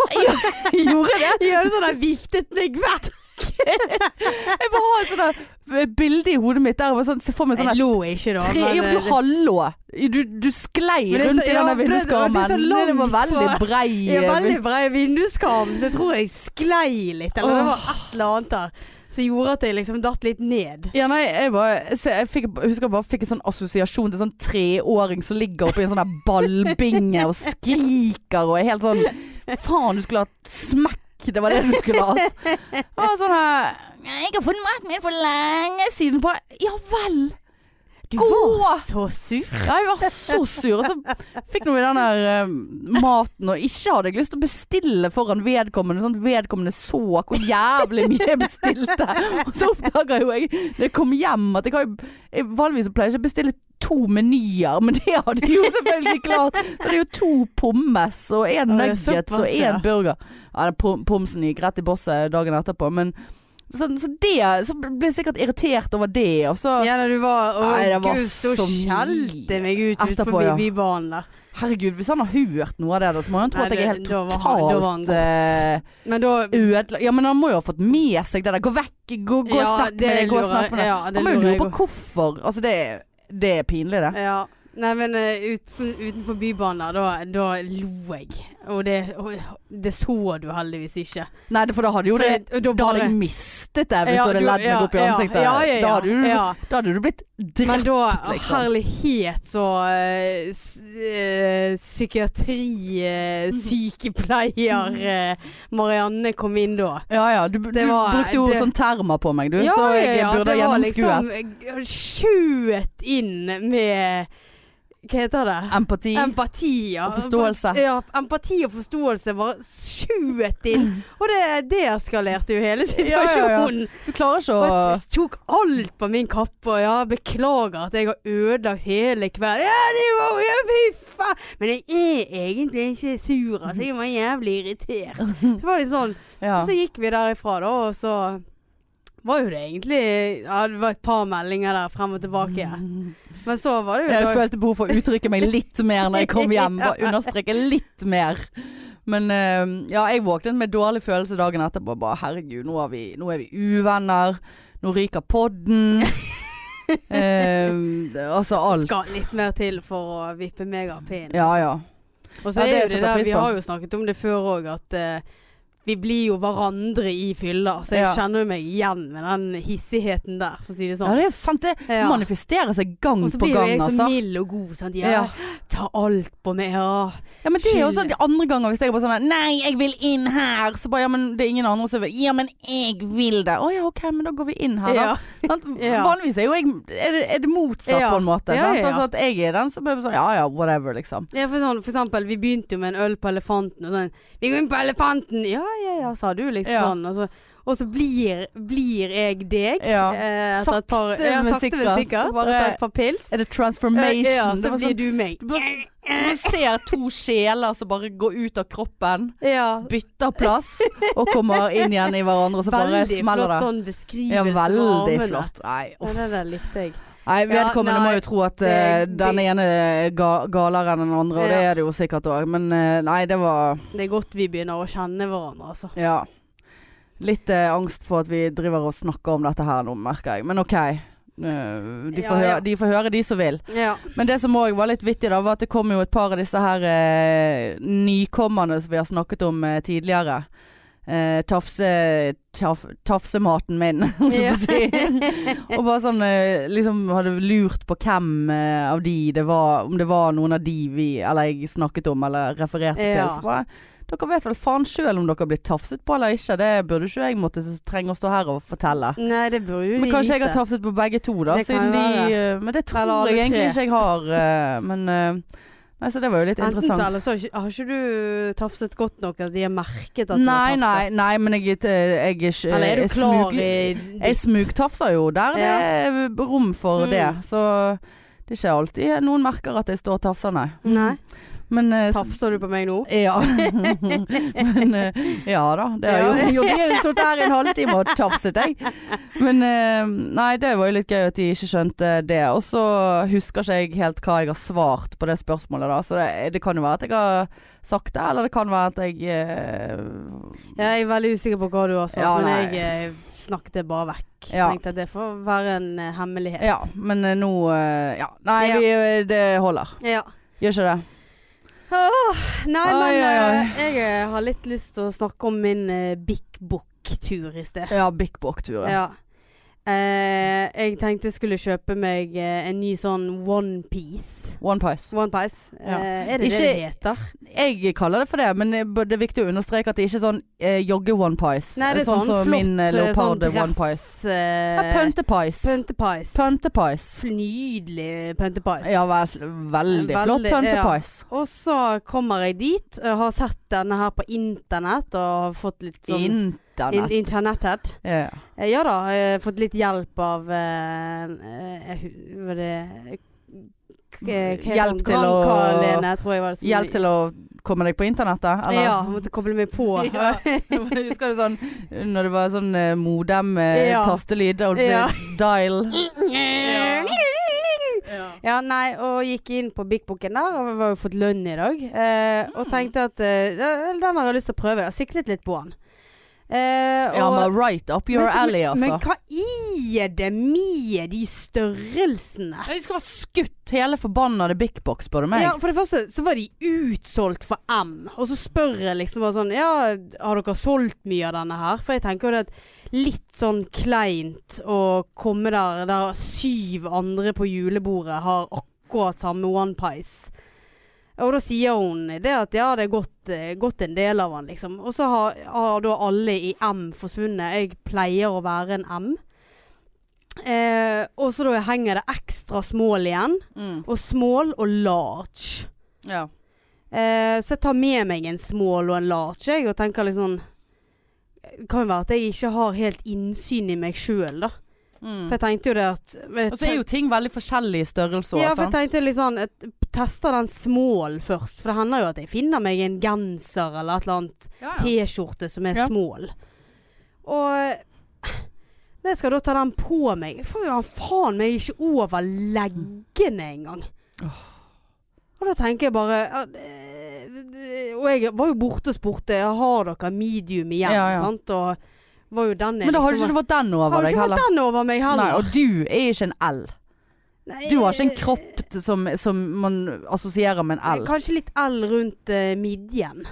Gjorde det? Gjorde sånn der viftet meg vekk. Jeg bare har et sånt bilde i hodet mitt der jeg bare sånn, ser for meg sånn Jeg lo ikke da. Tre, ja, du eh, hallo. Du, du sklei så- rundt i ja, denne vinduskarmen. det- det Det var veldig brei. er veldig brei vinduskarm, så jeg tror jeg sklei litt. Eller det var et eller annet der som gjorde at jeg liksom datt litt ned. Ja, nei, jeg, bare, jeg fikk, husker jeg bare fikk en sånn assosiasjon til sånn treåring som ligger oppi en sånn der ballbinge og skriker og er helt sånn Faen, du skulle hatt smekk. Det var det du skulle hatt. Og sånn her Jeg har funnet maten min for lenge siden. Bare Ja vel. Du Gå! var så sur. Ja, jeg var så sur. Og så fikk nå vi den der uh, maten, og ikke hadde jeg lyst til å bestille foran vedkommende, sånn at vedkommende så hvor jævlig mye jeg bestilte. Og så oppdaga jo jeg når jeg kom hjem at jeg har jo Vanligvis pleier jeg ikke å bestille to menyer, men det hadde de jo selvfølgelig klart. Så det er jo to pommes og én nuggets og én burger. Ja, den pomsen gikk rett i bosset dagen etterpå, men så, så det Så ble jeg sikkert irritert over det, og så Ja, da du var Å Nei, det var gud, så skjelte meg ut etterpå, utenfor ja. Bybanen der. Herregud, hvis han har hørt noe av det, da, så må han tro at jeg er helt totalt eh, ødelagt. Ja, men han må jo ha fått med seg det der. Gå vekk, gå, gå og snakk med deg, gå og snakk med deg. han må jo lure på hvorfor. Altså, det, er- det er pinlig, det. Ja. Nei, men eh, utenfor, utenfor Bybanen der, da, da lo jeg. Og det, og det så du heldigvis ikke. Nei, for da hadde jo det det- da Da hadde jeg mistet det hvis Ja, du hadde ledd meg ja, opp i ja, ansiktet. ja, ja, Da, hadde du, da hadde du blitt drept. Men da, liksom. herlighet, så uh, s, uh, Psykiatri-sykepleier eh, Marianne kom inn da. Ja ja, du, du var- brukte jo sånn termer på meg, du. så jeg burde ha gjennomskuet. liksom Skjøt inn med Hva heter det? Empati. Empati, ja. Og forståelse. Ja, empati og forståelse bare skjøt inn. Og det deeskalerte jo hele Ja, ja, ja. situasjonen. Du klarer ikke Og å jeg tok alt på min kappe, og ja, beklager at jeg har ødelagt hele kvelden. Ja, det var jo fy faen! Men jeg er egentlig ikke sur, altså. Jeg var jævlig irritert. Så var det sånn. ja. Og så gikk vi derifra, da, og så var jo det egentlig Ja, det var et par meldinger der frem og tilbake. Men så var det jo Jeg da- følte behov for å uttrykke meg litt mer når jeg kom hjem. Bare understreke litt mer. Men eh, ja, jeg våknet med dårlig følelse dagen etterpå. Bare herregud, nå er vi, nå er vi uvenner. Nå ryker podden. Eh, altså alt. skal litt mer til for å vippe meg av pinnen. Ja ja. Og så Ja, det er jo det der, vi har jo snakket om det før òg, at eh, vi blir jo hverandre i fylla, så jeg Ja. kjenner meg igjen med den hissigheten der, for å si det Ja, sånn. det er sant. Det Ja. manifesterer seg gang på gang Og så blir jo jeg så altså. mild og god. Sant? Ja, Ja. Ta alt på meg. Ja. Ja, men det er jo sånn de andre ganger hvis jeg er bare sånn Nei, jeg vil inn her. Så bare ja, men det er ingen andre som vil. Ja, men jeg vil det. Å ja, ok, men da går vi inn her, da. Ja. Sant? Ja. Vanligvis er jo jeg Er det, er det motsatt Ja. på en måte. Ja, sant? ja, ja. Altså at jeg er den som er sånn ja ja, whatever, liksom. Ja, for, sånn, for eksempel, vi begynte jo med en øl på Elefanten, og sånn 'Vi går inn på Elefanten!' Ja, ja, ja, sa du, liksom Ja. sånn. Og så, og så blir, blir jeg deg. Ja. eh, etter et par, Sakte, men sikkert. sikkert. Bare- etter et par pils. Er det transformation? Eh, ja, så blir sånn- du meg. du Man ser to sjeler som bare går ut av kroppen, Ja. bytter plass og kommer inn igjen i hverandre, og så bare Veldig flott sånn beskrivelse Ja, veldig flott. Nei, Ja, uff. det der likte jeg. Nei, Ja, vedkommende nei, må jo tro at det- det- den ene er ga galere enn den andre, og det er det jo sikkert òg. Men uh, nei, det var Det er godt vi begynner å kjenne hverandre, altså. Ja. Litt uh, angst for at vi driver og snakker om dette her nå, merker jeg. Men OK. De, får Ja, ja. Høre, de får høre, de som vil. Ja. Men det som òg var litt vittig, da, var at det kom jo et par av disse her eh, nykommerne som vi har snakket om eh, tidligere. Eh, tafse, taf, tafsematen min. Og bare sånn eh, liksom hadde lurt på hvem eh, av de det var Om det var noen av de vi Eller jeg snakket om eller refererte til. Så bare Dere vet vel faen sjøl om dere har blitt tafset på eller ikke. Det burde ikke jeg måtte trenge å stå her og fortelle. Nei, det burde jo Men kanskje jeg har tafset på begge to, da. Det de, eh, men det tror jeg egentlig ikke jeg har. eh, Men eh, Nei, så det var jo litt Enten interessant. Enten så har ikke- har ikke du tafset godt nok at de har merket at Nei, du har tafset. nei, men jeg, jeg, jeg er ikke Eller er du jeg klar smug- ditt? Jeg smugtafser jo der det er rom for Mm. det. Så det er ikke alltid noen merker at jeg står og tafser, nei. Nei. Men eh, Tafser du på meg nå? Ja. Men eh, ja da. Det har jeg gjort. Jeg sittet her en halvtime og tafset, jeg. Men eh, nei, det var jo litt gøy at de ikke skjønte det. Og så husker ikke jeg helt hva jeg har svart på det spørsmålet, da. Så det, det kan jo være at jeg har sagt det, eller det kan være at jeg eh, Ja, jeg er veldig usikker på hva du har sagt, Ja, men jeg eh, snakket det bare vekk. Ja. Tenkte at det får være en eh, hemmelighet. Ja, men nå Ja. Nei, Ja. Vi, det holder. Ja. Gjør ikke det? Åh, nei, Oi, men oi, oi. eh, jeg eh, har litt lyst til å snakke om min uh, Bik Bok-tur i sted. Ja, Bik Bok-turen. Ja. Eh, jeg tenkte jeg skulle kjøpe meg eh, en ny sånn One Piece. One Piece. One Piece. Ja. Eh, er det Ikke- det det heter? Jeg kaller det for det, men det er viktig å understreke at det ikke er sånn eh, jogge-one piece. Nei, det er sånn, som flott min eh, eh, sånn leopard one pies. dress... Ja, Eh, Pøntepice. Pøntepice. Pøntepice. Nydelig pøntepice. Ja, vel, veldig flott Veldig, pøntepice. Og så kommer jeg dit. og har sett denne her på internett og har fått litt sånn in, Internettet. Ja. Eh, Ja da, jeg har fått litt hjelp av eh, eh, Var det eh, Hjelp til å- jeg var det som Hjelp til å komme deg på internettet, eller? Ja, måtte koble meg på. Ja. Husker du sånn når det var sånn eh, modem eh, Ja. og Ja. dial? Ja, nei, og gikk inn på Big Booken der, og vi har jo fått lønn i dag. Eh, og tenkte at eh, den har jeg lyst til å prøve. Jeg har siklet litt på den. Eh, Ja, men right up your men, alley, altså. men hva er det med de størrelsene? Ja, De skal være skutt, hele forbannede Big Box, spør du meg. Ja, for det første så var de utsolgt for M. Og så spør jeg liksom bare sånn Ja, har dere solgt mye av denne her? For jeg tenker jo det at litt sånn kleint å komme der der syv andre på julebordet har akkurat samme One Piece. Og da sier hun det at ja, det er gått, eh, gått en del av han, liksom. Og så har, har da alle i M forsvunnet. Jeg pleier å være en M. Eh, og så da henger det ekstra small igjen. Mm. Og small og large. ja. Eh, så jeg tar med meg en small og en large, jeg, og tenker liksom Det kan jo være at jeg ikke har helt innsyn i meg sjøl, da. Mm. For jeg tenkte jo det at Og så er jo ting veldig forskjellige sant. Ja, for jeg tenkte litt sånn jeg Tester den small først. For det hender jo at jeg finner meg en genser eller et eller annet Ja, ja. T-skjorte som er Ja. small. Og når jeg skal da ta den på meg, får jo han faen meg ikke over leggene engang. Og da tenker jeg bare eh, Og jeg var jo borte og spurte Har dere medium igjen. Sant? Og var jo den jeg Men da har du liksom ikke fått den over Har deg ikke heller. den over meg heller. Nei, og du er ikke en L. Nei, Du har ikke en kropp t- som, som man assosierer med en L. Kanskje litt L rundt eh, midjen.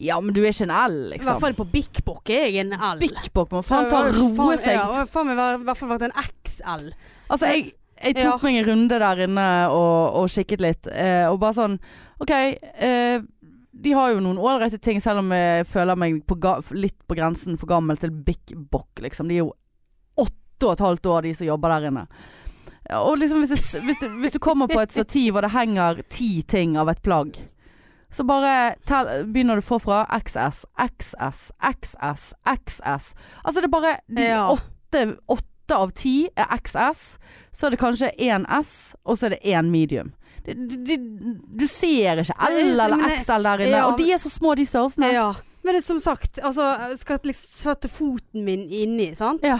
Ja, men du er ikke en L, I hvert liksom. fall på Bik Bok er jeg en L. Big Bock må faen ta og roe faen- seg. Ja, faen meg vært- i hvert fall vært en XL. Altså, jeg, jeg tok Ja. meg en runde der inne og, og kikket litt, eh, og bare sånn OK, eh, de har jo noen ålreite ting, selv om jeg føler meg på litt på grensen for gammel til Big Bock, liksom. De er jo åtte og et halvt år, de som jobber der inne. Og liksom hvis, jeg, hvis, du, hvis du kommer på et stativ og det henger ti ting av et plagg, så bare tell, begynner du forfra XS, XS, XS, XS. Altså det er bare de Ja. åtte, åtte av ti er XS. Så er det kanskje én S, og så er det én medium. Det, du ser ikke L eller XL der inne. og de er så små, de størrelsene. Ja. Men det som sagt, altså jeg skal liksom sette foten min inni, sant? Ja.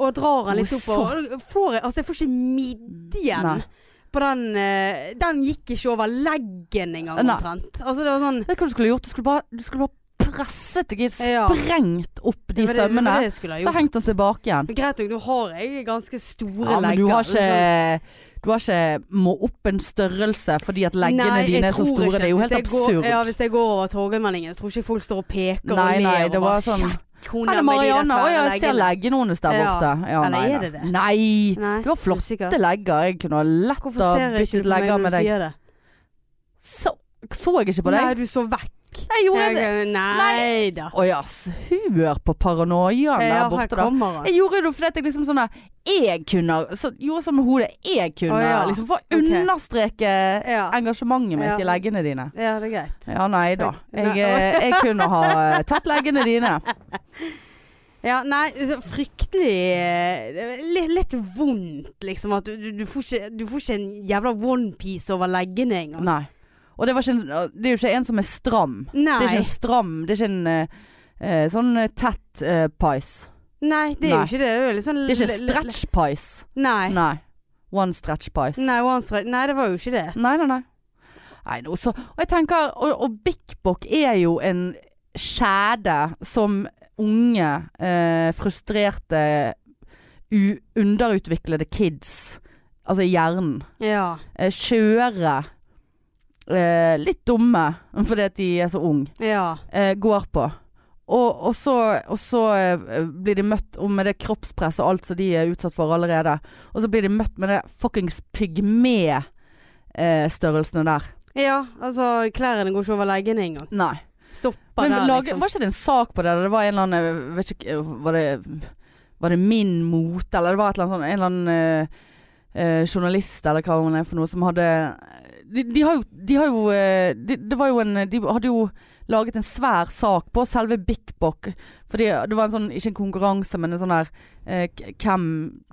Og drar den litt opp. får jeg, altså jeg får ikke midjen Nei. på den eh, Den gikk ikke over leggen engang omtrent. Altså det var sånn Vet du hva du skulle gjort? Du skulle bare, du skulle bare presset deg sprengt opp de sømmene. Så hengte hengt den tilbake igjen. Men Greit nok, nå har jeg ganske store Ja, men legger. du har liksom. ikke Du har ikke må opp en størrelse fordi at leggene Nei, dine er så store. ikke Det er jo helt absurd. Går, ja, hvis jeg går over Torgallmenningen, tror ikke folk står og peker Nei, og ler det og bare sånn hun er de Marianne. Å ja, jeg ser leggene. hennes der borte. Ja, Eller nei, er det det? Nei. Nei, Du har flotte legger. Jeg kunne ha lett ha byttet legger med deg. Så, så jeg ikke på deg? Nei, du så vekk. Jeg gjorde det. Jeg, nei da. Å ja, s- hør på paranoiaen der borte, da. Jeg gjorde det fordi at jeg liksom sånn der, Jeg kunne så, Gjorde sånn med hodet. Jeg kunne Å, ja. liksom For å okay. understreke Ja. engasjementet mitt Ja. i leggene dine. ja, det er greit. Ja, nei da. Jeg, Nei. eh, jeg kunne ha eh, tatt leggene dine. Ja, nei, så fryktelig eh, litt, litt vondt, liksom. At du, du, du, får ikke, du får ikke en jævla onepiece over leggene engang. Nei. Og det, var ikke det er jo ikke en som er stram. Nei. Det er ikke en stram Det er ikke en eh, sånn eh, tett uh, pies. Nei, det er Nei. jo ikke det. Det er sånn Det er ikke stretch pies. Nei. Nei. One stretch pies. Nei, one stretch. Nei, det var jo ikke det. Nei, nei, nei. nei no, så, og jeg tenker Og, og Bok er jo en skjede som unge, eh, frustrerte, underutviklede kids, altså hjernen, Ja. eh, kjøre eh, litt dumme fordi at de er så unge, Ja. eh, går på. Og, og så, og så eh, blir de møtt med det kroppspresset og alt som de er utsatt for allerede. Og så blir de møtt med det fuckings pygme-størrelsene der. ja, altså klærne går ikke over leggene engang. Nei. Stopper Men der, liksom. var ikke det en sak på det? Det var en eller annen vet ikke, Var det, var det Min Mote, eller det var eller annet sånn En eller annen eh, eh, journalist, eller hva hun er for noe, som hadde De, de har jo, de har jo eh, de, Det var jo en De hadde jo laget en svær sak på selve Bik Bok. Fordi det var en sånn, ikke en konkurranse, men en sånn der eh, hvem,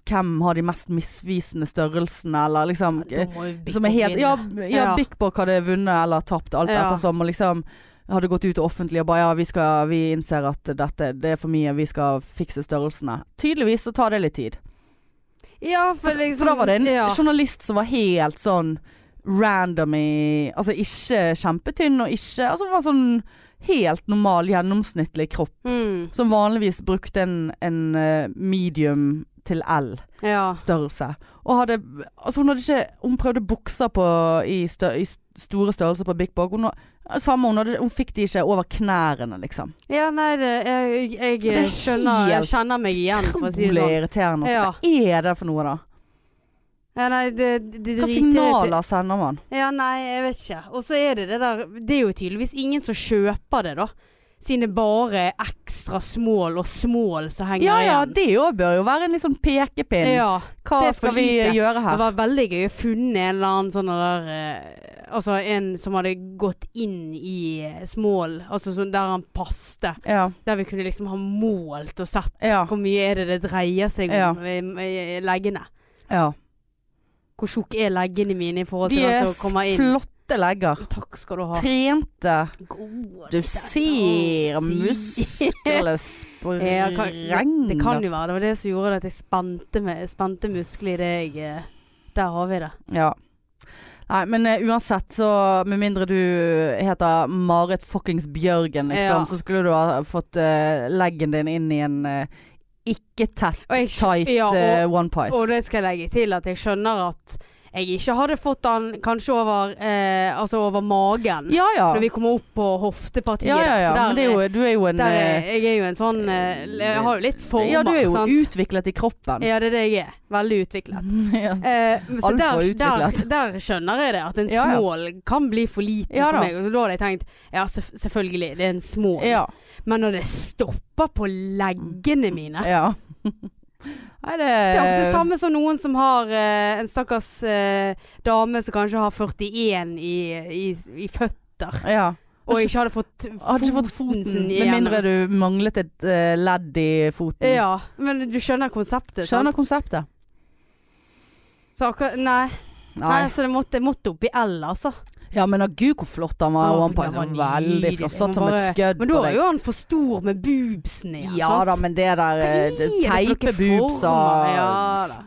hvem har de mest misvisende størrelsene, eller liksom Big som er helt Ja, ja, Ja. Bik Bok hadde vunnet eller tapt, alt Ja. ettersom. Og liksom hadde gått ut offentlig og bare ja, vi, skal, vi innser at dette det er for mye, vi skal fikse størrelsene. Tydeligvis så tar det litt tid. Ja, for, liksom, For da var det en ja. journalist som var helt sånn random i Altså ikke kjempetynn og ikke Altså var sånn helt normal, gjennomsnittlig kropp. Mm. Som vanligvis brukte en, en eh, medium til L Ja. størrelse. Og hadde Altså hun hadde ikke Hun prøvde bukser på i, stør, i store størrelser på Big Bog. Hun, samme hun, hadde, hun fikk de ikke over knærne, liksom. ja, nei, det, jeg, jeg, Det er skjønner Jeg kjenner meg igjen, for å si det Utrolig sånn. irriterende. Altså. Ja. Hva er det for noe, da? Ja, nei, det, det, det Hva signaler sender man? Ja, nei, jeg vet ikke. Og så er det det der Det er jo tydeligvis ingen som kjøper det, da. Siden det bare er ekstra small og small som henger Ja ja, det òg bør jo være en litt sånn pekepinn. Ja, Hva skal vi lite. gjøre Det var veldig gøy å funne en eller annen sånn der eh, Altså en som hadde gått inn i smål, small, altså sånn der han passte. Ja. Der vi kunne liksom ha målt og sett Ja. hvor mye er det det dreier seg om i, i leggene. ja. Hvor tjukke er leggene mine i forhold De til er den som kommer inn? flotte legger. Takk skal du ha. Trente. God, Du ser musklene Ja, det, sprenge. det kan jo være. Det var det som gjorde at jeg spente, med, spente muskler i deg. eh, Der har vi det. Ja. Nei, men uh, uansett, så med mindre du heter Marit fuckings Bjørgen, liksom, Ja. så skulle du ha fått uh, leggen din inn i en eh, ikke tett, jeg tight ja, og- eh, one piece. Og det skal jeg legge til at jeg skjønner at jeg ikke hadde fått den kanskje over, eh, altså over magen. Ja ja. Når vi kommer opp på hoftepartiet. Ja ja ja. der- Men det er jo, du er jo en der, eh, Jeg er jo en sånn eh, Jeg har jo litt former, Ja, du er jo sant? utviklet i kroppen. Ja, det er det jeg er. Veldig utviklet. Ja. Eh, så der, der, utviklet. der skjønner jeg det. At en small kan bli for liten for meg. Og da hadde jeg tenkt ja, selvf- selvfølgelig, det er en smål. Men når det stopper på leggene mine ja. Nei, det Det er akkurat det samme som noen som har eh, en stakkars eh, dame som kanskje har 41 i, i, i føtter. Ja. Og ikke hadde fått Hadde ikke fått foten, med mindre du manglet et uh, ledd i foten. Ja, men du skjønner konseptet, Skjønner sant? konseptet. Så akkurat, nei, nei. Nei. så det måtte, måtte opp i L, altså. Ja, men gud hvor flott han var. Å, han, Piece. var Veldig flott. Satt som et skudd Men da er jo han for stor med boobsene igjen, Ja sant? da, men det der Teipe boobs former? Ja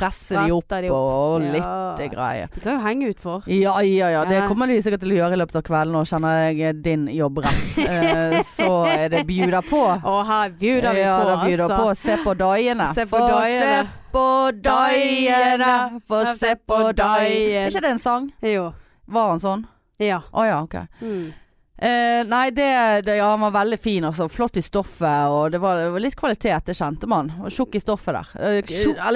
presse de opp de opp, og Ja. litt greier. Det kan jo henge utfor. Ja, ja, ja. Det kommer de sikkert til å gjøre i løpet av kvelden. Nå kjenner jeg din jobb rett. Eh, så er det bjuda på. Og her bjuder vi ja, på, da bjuder altså. på. Se på daiene. Se på Få se på daiene. Få se på daiene. Er ikke det en sang? Jo. Var han sånn? Ja. Å ja, ok. Mm. Eh, nei, det, det, ja, han var veldig fin. Altså. Flott i stoffet, og det var, det var litt kvalitet, det kjente man. Tjukk i stoffet der. Eh,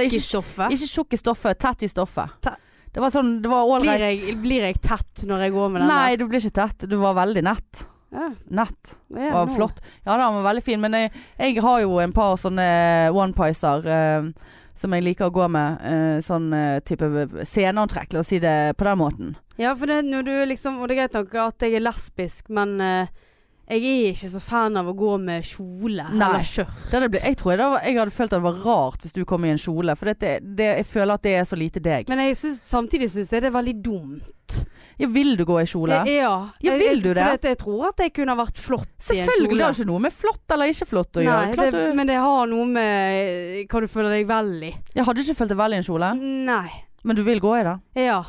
i stoffet? Ikke tjukk i stoffet, tett i stoffet. Te- Det var sånn, det var Blir ålreit. jeg, blir jeg tett når jeg går med den? Nei, du blir ikke tett. Du var veldig nett. Ja, Nett. ja, var flott. Ja da, han var veldig fin. Men jeg, jeg har jo en par sånne one-picer eh, som jeg liker å gå med. eh, sånn eh, type sceneantrekk, la oss si det på den måten. Ja, for det, når du liksom Og det er greit nok at jeg er lesbisk, men eh, jeg er ikke så fan av å gå med kjole Nei. eller skjørt. Jeg tror det var, jeg hadde følt at det var rart hvis du kom i en kjole. For det, det, jeg føler at det er så lite deg. Men jeg synes, samtidig syns jeg det er veldig dumt. Ja, vil du gå i kjole? Eh, Ja. Ja, Jeg- vil du det? For jeg tror at jeg kunne vært flott i en Selvfølgelig. Det har ikke noe med flott eller ikke flott å gjøre. Nei, Klart det, du, men det har noe med eh, hva du føler deg vel i. jeg hadde ikke følt deg vel i en kjole, Nei. men du vil gå i det. Ja.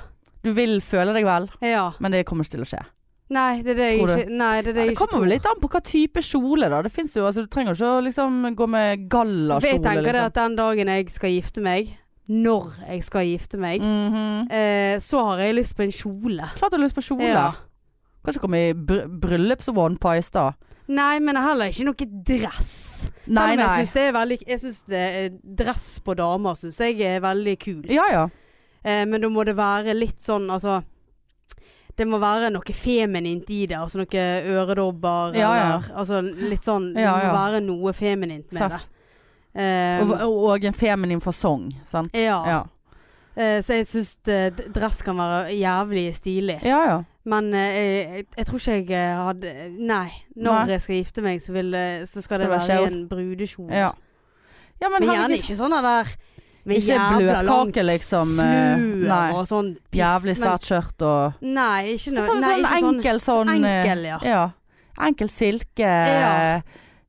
Du vil føle deg vel, Ja. men det kommer ikke til å skje. Nei, det er det jeg ikke Nei, det det Ja, jeg det kommer vel litt an på hva type kjole, da. Det jo, altså, du trenger ikke å liksom gå med gallakjole. jeg tenker det Liksom. at den dagen jeg skal gifte meg, når jeg skal gifte meg, Mhm. eh, så har jeg lyst på en kjole. Klart du har lyst på kjole. Ja. Kan ikke komme i br bryllups-one pies da. Nei, men heller ikke noe dress. Nei, Selv om nei. jeg syns det er veldig Jeg synes det dress på damer syns jeg er veldig kult. Ja ja. Eh, men da må det være litt sånn altså det må være noe feminint i det. Altså noe øredobber Ja, ja. eller Altså litt sånn Det Ja, må være noe feminint med Seff. det. Eh, Og, og en feminin fasong, sant. ja. Ja. Uh, så jeg syns dress kan være jævlig stilig. ja ja. Men uh, jeg, jeg tror ikke jeg eh, hadde Nei. Når Nei. jeg skal gifte meg, så, vil, eh, så skal, Skal det være i en brudekjole. ja. ja men Men gjerne ikke sånn der med Ikke bløtkake, liksom, eh, nei. og sånn piss. jævlig svært skjørt og Nei, ikke Så noe får vi sånn sånn enkel sånn eh, enkel, ja. ja. Enkel silke. Ja.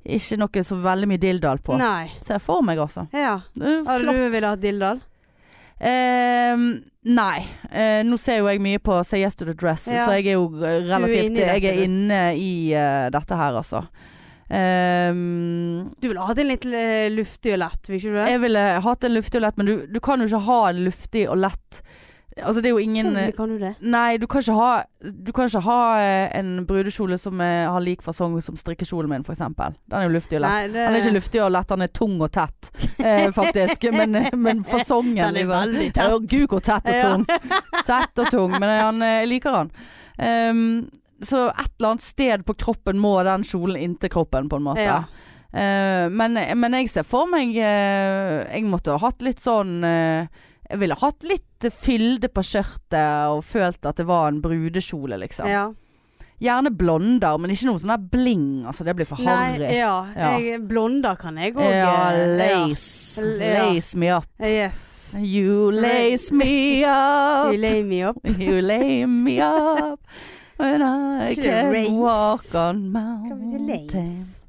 Ikke noe så veldig mye dilldall på. Nei. Ser for meg, altså. Ja. Er Hadde du villet ha dilldall? Ehm, nei. Eh, nå ser jo jeg mye på Say Yes to the Dress, Ja. så jeg er jo relativt relativt inne Jeg er inne i uh, dette her, altså. Ehm, Du ville hatt en litt eh, luftig og lett, vil ikke du det? jeg ville hatt en luftig og lett, men du, du kan jo ikke ha en luftig og lett Altså det er jo ingen Selvfølgelig kan du det. Nei, du kan ikke ha Du kan ikke ha eh, en brudekjole som er, har lik fasong som strikkekjolen min, f.eks. Den er jo luftig og lett. Nei, det, Den er ikke luftig og lett, den er tung og tett, eh, faktisk. Men, men fasongen Den er veldig tett. Ja, Gud, hvor tett og Ja. tung. Tett og tung, men han, eh, jeg liker han. Um, så et eller annet sted på kroppen må den kjolen inntil kroppen, på en måte. Ja. Uh, men, men jeg ser for meg uh, Jeg måtte ha hatt litt sånn eh, Jeg ville hatt litt fylde på skjørtet og følt at det var en brudekjole, liksom. ja. Gjerne blonder, men ikke noe sånn der bling. Altså, det blir for harry. Ja. Ja. Jeg, blonder kan jeg òg. Ja, lace. Ja. Lace me up. Yes. You lace me up. You lay me up. You lay me up. When I can walk on mountains.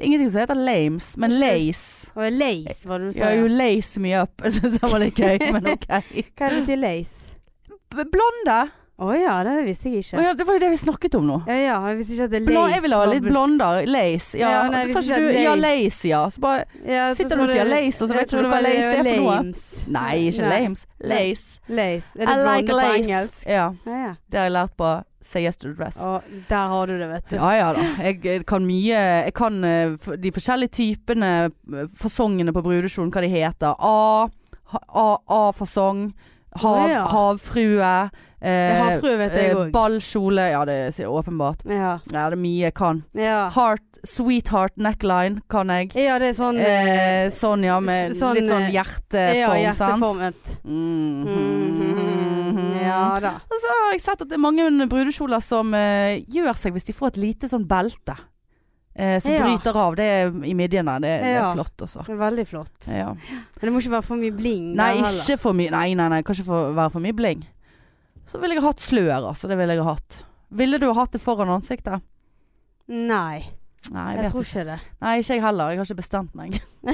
Det er ingenting som heter lames, men lace. Og lace, hva du sa. Ja, you lace me up. Jeg syns det var litt gøy, men ok. Hva betyr lace? B- Blonde. Å ja, det visste jeg ikke. ikke. ja, det var jo det vi snakket om nå. Ja, ja, jeg visste ikke at det er lace. jeg vil ha litt blonder. Lace. Ja, Ja, nei, hvis ikke du lace. ja, lace- ja. Så bare Ja, så Sitter du og sier lace, og så vet du hva lace er for noe? lames. Nei, ikke Nei. lames. Lace. Lace. Er det I like lace. på engelsk? Ja, Ja, ja. det har jeg lært på Say Yes to the Dress. Og der har du det, vet du. Ja ja da. Jeg jeg kan mye Jeg kan eh, de forskjellige typene, eh, fasongene på brudekjolen, hva de heter. A, ha- A, A-fasong. Hav. Havfrue. Eh, Havfrue vet jeg eh, òg. Ballkjole. Ja, det er åpenbart. Ja. Ja, det er mye jeg kan. Ja. Heart, sweetheart neckline kan jeg. ja, det er sånn Eh, sånn ja, med sånn, litt sånn eh, hjerteform, Ja, sant? hjerteformet. Mm -hmm. Ja da. Og så har jeg sett at det er mange brudekjoler som eh, gjør seg hvis de får et lite sånn belte. Eh, som Ja. bryter av. Det er i midjene. Det, det er flott, også. Det er veldig flott. Ja. Men det må ikke være for mye bling. Nei, ikke for mye Nei, nei, nei, kan ikke være for mye bling. Så ville jeg hatt slør, altså. Det ville jeg hatt. Ville du hatt det foran ansiktet? Nei, Nei, jeg, jeg tror ikke. det. Nei, ikke jeg heller. Jeg har ikke bestemt meg.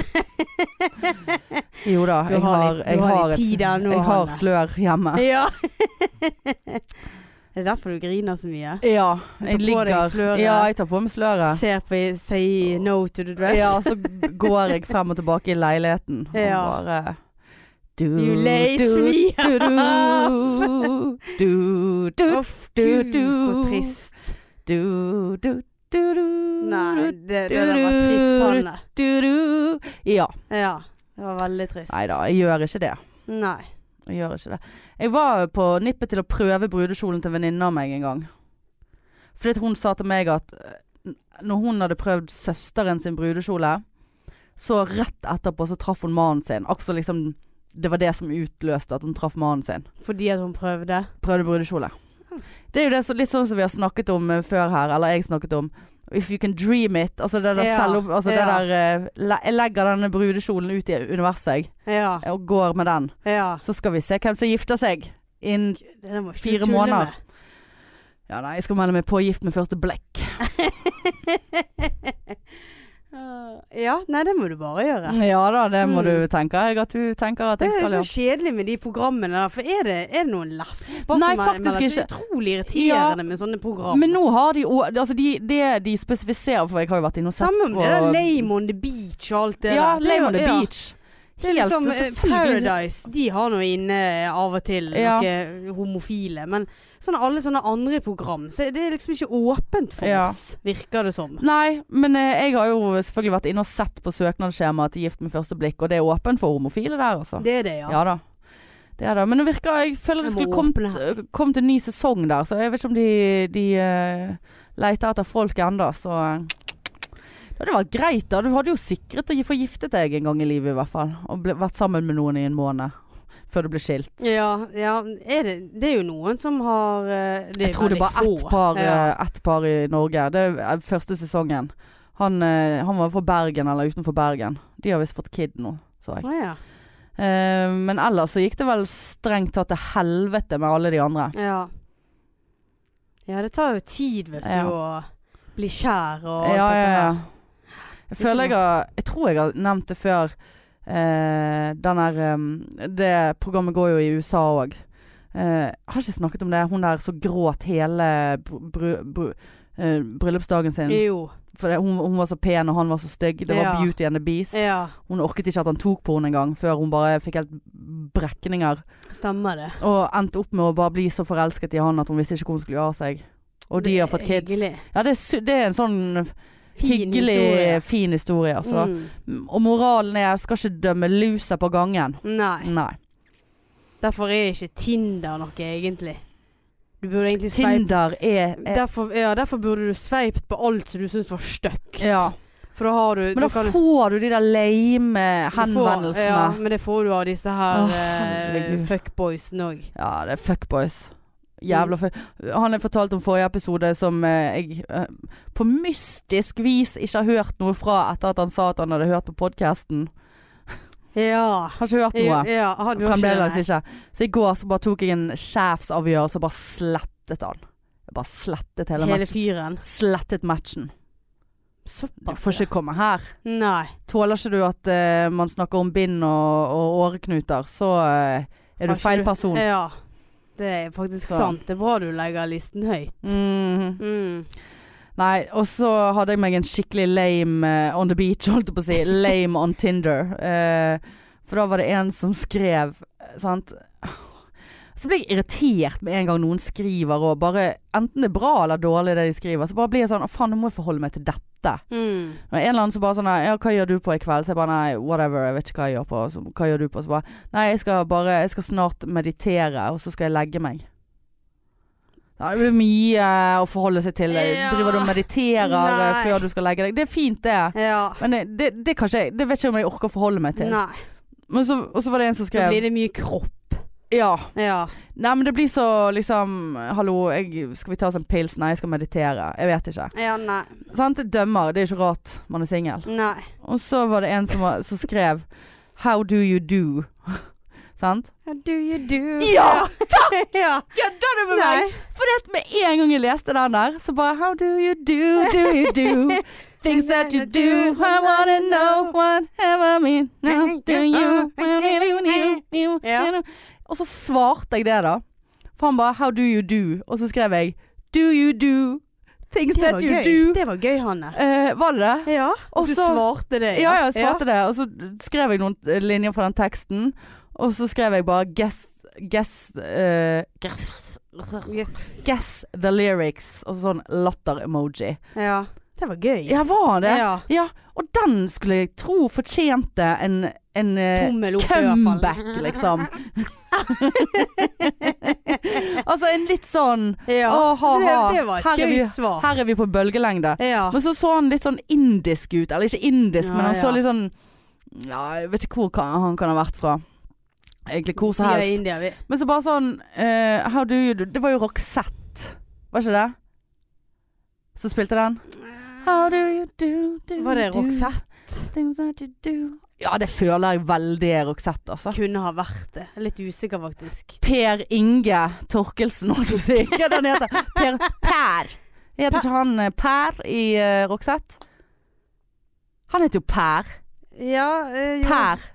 jo da, jeg har jeg har et, jeg har slør hjemme. Ja. det er derfor du griner så mye. Ja, jeg ligger. Ja, jeg tar på meg sløret. Ser på Say no to the dress. Ja, så går jeg frem og tilbake i leiligheten og bare du, You lace du, me du, du, du, du, Uff, gud, du. trist. du, du, du, du, Nei, det, det der var trist, Hanne. du, du. Ja. Ja, det var veldig trist. Nei da, jeg gjør ikke det. Nei. Jeg gjør ikke det. Jeg var på nippet til å prøve brudekjolen til en venninne av meg en gang. Fordi hun sa til meg at eh, når hun hadde prøvd søsteren sin brudekjole, så rett etterpå så traff hun mannen sin. Akkurat som liksom det var det som utløste at hun traff mannen sin. Fordi at hun prøvde. Prøvde brudekjole. Det er jo det, så- litt sånn som vi har snakket om eh, før her, eller jeg snakket om. If you can dream it. Altså det der Ja, selv, altså det der eh, le, Jeg legger denne brudekjolen ut i universet, Ja. og går med den. ja. Så skal vi se hvem som gifter seg innen Fire måneder. med. Ja, nei, jeg skal melde meg på gift med første blekk. ja, nei, det må du bare gjøre. Ja da, det må Mm. du tenke. Jeg at du tenker at Det er så kjedelig med de programmene der, for er det, er det noen lesber Nei, som er faktisk ikke. Det er utrolig irriterende med sånne program. Men nå har de òg Altså, de, det de spesifiserer For jeg har jo vært inne og sett Samme med det der Lame on the beach og alt det Ja, der. Er Lame on the ja. Beach. Det er liksom eh. Paradise. De har nå inne av og til Ja. noe homofile. Men sånne, alle sånne andre program, så det er liksom ikke åpent for Ja. oss, virker det som. Nei, men eh, jeg har jo selvfølgelig vært inne og sett på søknadsskjemaet til Gift med første blikk, og det er åpent for homofile der, altså. Det er det, ja. Ja da. Det er det. Men det virker Jeg føler det skulle kommet kom til en ny sesong der, så jeg vet ikke om de, de uh, leter etter folk ennå, så eh, Det hadde vært greit, da. Du hadde jo sikret å få giftet deg en gang i livet, i hvert fall. Og ble, vært sammen med noen i en måned. Før du ble skilt. Ja, ja er det, det er jo noen som har eh, jeg tror det er bare ett par, Ja. eh, ett par i Norge. Det er første sesongen. Han, eh, han var fra Bergen, eller utenfor Bergen. De har visst fått kid nå, så jeg. Ja. uh, men ellers så gikk det vel strengt tatt til helvete med alle de andre. ja. Ja, det tar jo tid, vet du, å bli kjær og alt Ja, dette her. Jeg føler jeg har Jeg tror jeg har nevnt det før. Eh, den der Det programmet går jo i USA òg. Eh, har ikke snakket om det. Hun der som gråt hele br br eh, bryllupsdagen sin. Jo. For det, hun, hun var så pen, og han var så stygg. Det var Ja. Beauty and the Beast. Ja, Hun orket ikke at han tok på henne engang, før hun bare fikk helt brekninger. stemmer det. Og endte opp med å bare bli så forelsket i han at hun visste ikke hvor hun skulle gjøre av seg. Og de Det har er fått kids. hyggelig. Ja, det det er en sånn Fin hyggelig, historie. fin historie, altså. Mm. Og moralen er skal ikke dømme lusa på gangen. Nei. Nei. Derfor er ikke Tinder noe, egentlig. Du burde egentlig sveipe Tinder er, er derfor, ja, derfor burde du sveipt på alt som du syns var stygt. Ja. For da har du Men du da kan- får du de der lame henvendelsene. får-. Ja, men det får du av disse her oh, uh, fuckboysene òg. Ja, det er fuckboys. Jævla fuck. Han har fortalt om forrige episode som eh, jeg eh, på mystisk vis ikke har hørt noe fra etter at han sa at han hadde hørt på podkasten. Ja. Har ikke hørt noe. ja har du Fremdeles ikke. Så i går så bare tok jeg en sjefsavgjørelse og bare slettet han. Jeg bare slettet hele, Hele matchen. fyren. Slettet matchen. Du får ikke komme her. Nei. Tåler ikke du at uh, man snakker om bind og, og åreknuter, så uh, er du feil person. Ja. Det er faktisk Så. sant. Det er bra du legger listen høyt. Mm. Mm. Nei, og så hadde jeg meg en skikkelig lame uh, on the beach, holdt jeg på å si. Lame on Tinder. Uh, for da var det en som skrev, eh, sant. Så blir jeg irritert med en gang noen skriver og bare Enten det er bra eller dårlig det de skriver, så bare blir jeg sånn Å faen, nå må jeg forholde meg til dette. Mm. En eller annen som bare sånn Ja, hva gjør du på i kveld? Så jeg bare nei, whatever, jeg vet ikke hva jeg gjør på. Så, hva gjør du på? Så bare Nei, jeg skal bare Jeg skal snart meditere, og så skal jeg legge meg. Ja, det blir mye å forholde seg til. Ja. Driver du og mediterer eh, Nei. før du skal legge deg? Det er fint, det. Ja. Men det, det, det, kanskje, det vet ikke om jeg orker å forholde meg til. Nei. Men så, og så var det en som Da skrev blir det mye kropp. Ja. Ja. Nei, men det blir så liksom Hallo, jeg, skal vi ta oss en pils? Nei, jeg skal meditere. Jeg vet ikke. Ja, nei. Sant? Det dømmer. Det er ikke rart man er singel. Og så var det en som, var, som skrev How do you do? Sant? How do you do? Ja, takk! ja. Kødder du med Nei. meg? For det med en gang jeg leste den der, så bare How do you do, do you do? Things that you do, I wanna know whatever mean now do you, you, Ja. Og så svarte jeg det da. For han bare How do you do? Og så skrev jeg Do you do things Det that you gøy. do? Det var gøy, Hanne. Eh, var det det? Ja. Og du så- svarte det. Ja, ja, jeg svarte det. Og så skrev jeg noen eh, linjer fra den teksten. Og så skrev jeg bare guess Guess, uh, guess, guess the lyrics. Og så sånn latter-emoji. Ja. Det var gøy. Ja, var det? Ja. Ja. Og den skulle jeg tro fortjente en, en eh, Tommel opp, i hvert fall. comeback, liksom. altså en litt sånn Ja. Å, ha, ha. det var et Her er vi- svar. Her er vi på bølgelengde. Ja. Men så så han litt sånn indisk ut. Eller ikke indisk, men han så litt sånn Ja, jeg vet ikke hvor kan, han kan ha vært fra. Egentlig hvor som helst. India. Men så bare sånn uh, How do you do Det var jo Roxette, var ikke det? Som spilte den? How do you do, do Var det Roxette? Ja, det føler jeg veldig er Roxette, altså. Kunne ha vært det. Jeg er Litt usikker, faktisk. Per Inge Torkelsen, holdt jeg på å si. Hva det han heter? Per Per. Heter ikke han eh, Per i uh, Roxette? Han heter jo Per. Ja, uh, jo. Per.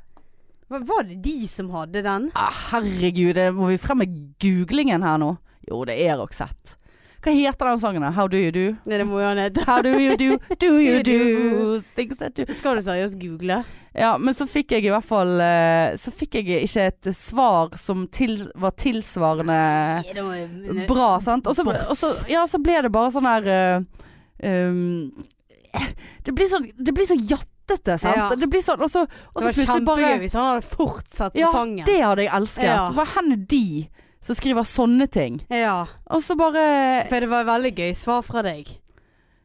Var- det de som hadde den? Ah, herregud, det må vi frem med googlingen her nå? Jo, det er Roxette. Hva heter den sangen? How do you do? Nei, det må jo han hete. How do you do? Do you do? Things that you Skal du seriøst google? Ja, men så fikk jeg i hvert fall eh, Så fikk jeg ikke et svar som til, var tilsvarende bra, sant? Og så, og så, ja, så ble det bare sånn her eh, um, Det blir sånn Det blir så jattete, sant? Ja. Det blir sånn Og så, og Det var kjempegøy hvis han hadde fortsatt Ja, sangen. det hadde jeg elsket. Ja. Så bare hen de som skriver sånne ting. Ja, Og så bare for det var veldig gøy svar fra deg.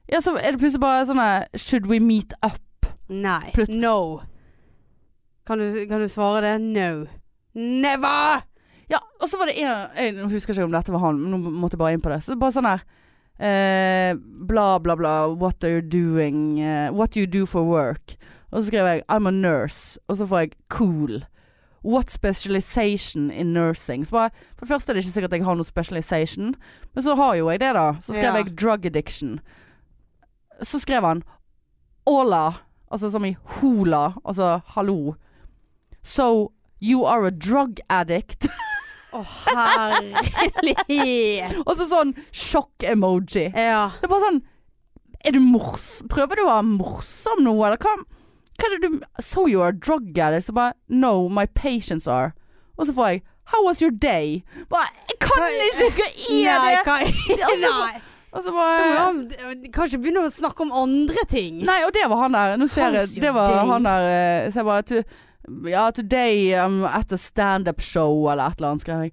Ja, så er det plutselig bare sånn Should we meet up? Nei. Plut- No. Kan du, kan du svare det? No. Never! Ja, og så var det en Jeg husker ikke om dette var han, men nå måtte jeg bare inn på det. Så bare sånn her eh, Bla, bla, bla. What are you doing? Uh, what do you do for work? Og så skrev jeg I'm a nurse. Og så får jeg cool. What specialization in nursing? Så bare, for det første er det ikke sikkert at jeg har noe specialization, men så har jo jeg det, da. Så skrev Ja. jeg drug addiction. Så skrev han Ola, altså som i hola, altså hallo. So you are a drug addict. Å, herlighet. Og så sånn sjokk-emoji. Ja. Det er bare sånn Er du mors... Prøver du å være morsom nå, eller hva? Du So you are a drug addict? Så bare No, my patients are. Og så får jeg How was your day? Bare Jeg kan ikke! Hva er Nei, det? kan, Altså, nei. Og så bare ja, Kan ikke begynne å snakke om andre ting. Nei, og det var han der. Nå ser jeg Det var day? han der eh, Så jeg bare to, Ja, today I'm at a stand-up show, eller et eller annet, skrev jeg.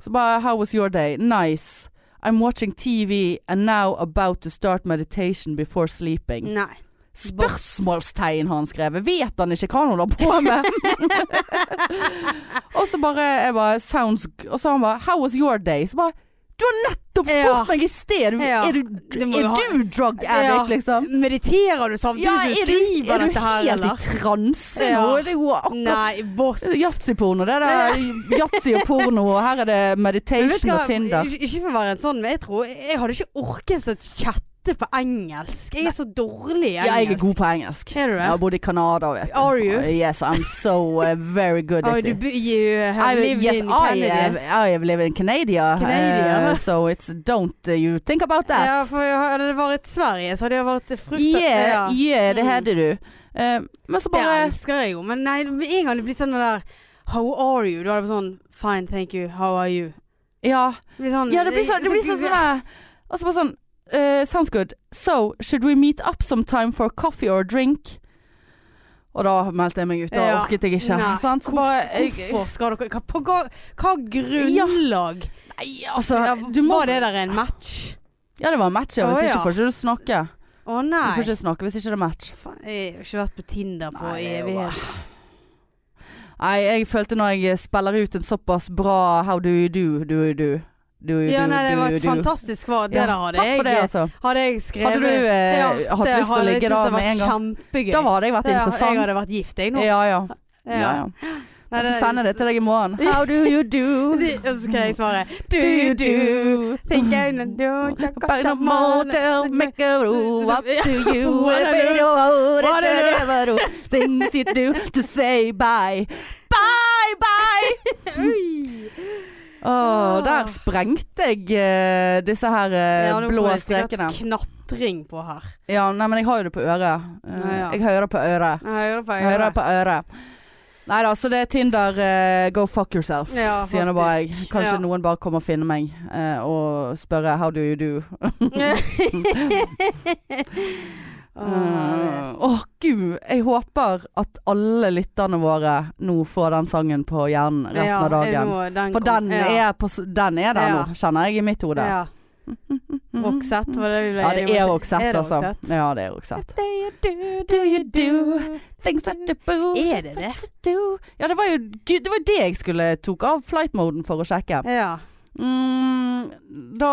Så bare How was your day? Nice. I'm watching TV and now about to start meditation before sleeping. Nei. Spørsmålstegn har han skrevet. Vet han ikke hva han holder på med? og så bare jeg bare Sounds Og så han bare How was your day? Så bare Du har nettopp spurt Ja. meg i sted! Du, Ja. Er, du, du, er ha- du drug addict, Ja. liksom? Mediterer du samtidig som du er du, eller? er du helt i transe Ja. nå? Det er jo akkurat. Yatzy-porno. Det der. yatzy og porno, og her er det meditation og Tinder. Ikke, for å være en sånn, men jeg tror Jeg hadde ikke orket så chatte på engelsk. Jeg er så dårlig i engelsk. Ja, jeg er god på engelsk. Er du det? Jeg har bodd i Canada, vet du. Are you? Uh, yes, I'm so uh, very good at du, it. you have lived yes, in I, Canada. I have lived in Canada, Canada. uh, so it's don't uh, you think about that. Ja, for hadde det vært Sverige, så hadde det vært fruktet Yeah, yeah, det Mm. hadde du. Uh, men så bare Det elsker jeg jo. Men nei, en gang det blir sånn det der How are you? Da er det sånn Fine, thank you. How are you? Ja, Det blir sånn, ja det blir sånn, det blir sånn, sånn sånn, Og så bare sånn eh, Sounds good. So, should we meet up sometime for coffee or drink? Og da meldte jeg meg ut. Da Ja. orket jeg ikke. Så bare jeg, Hvorfor skal dere hva, På hva, grunnlag? grunnlag? Nei, altså Ja, du må, Var det der en match? Ja, det var en match. Ja. Hvis ikke får ikke du snakke. Å Du nei. får ikke snakke hvis ikke det er match. Faen, jeg har ikke vært på Tinder på evighet. Nei, jeg følte når jeg spiller ut en såpass bra How do you do, do you do you Ja, nei, det var et du, fantastisk svar. Det Ja, der hadde Takk jeg for det, altså. Hadde jeg skrevet Hadde du eh, Ja, hatt lyst til å ligge da med en gang? Kjempegøy. Da hadde jeg vært Det- Jeg hadde vært gift, jeg nå. Ja, ja. Ja. ja, ja. Nei, Jeg får sende det til deg i morgen. How do you do? Og så skal jeg svare Do you do? Think I gonna do By the motel, make a room up to you. Whatever Things you do to say bye. Bye, bye! Oi. Åh, der sprengte jeg uh, disse her uh, Ja, blå strekene. knatring på her. Ja, nei, men jeg har jo det på øret. Uh, Ja, ja. Jeg hører på øret. Jeg hører på Jeg hører på øret. Nei da, så det er Tinder eh, go fuck yourself. Ja, Sier nå bare jeg. Kanskje noen bare kommer og finner meg eh, og spørre how do you do. Åh, oh, gud, jeg håper at alle lytterne våre nå får den sangen på hjernen resten ja, av dagen. Må, den For kom- den, ja. er på, den er der Ja. nå, kjenner jeg i mitt hode. Ja. Roxette, var det vi ble Ja, det er? Roxette, altså. Ja, det er Roxette. Do you do, Do you do things that you boo Er det det? Ja, det var jo det var det jeg skulle tok av flight-moden for å sjekke. Ja. Mm, da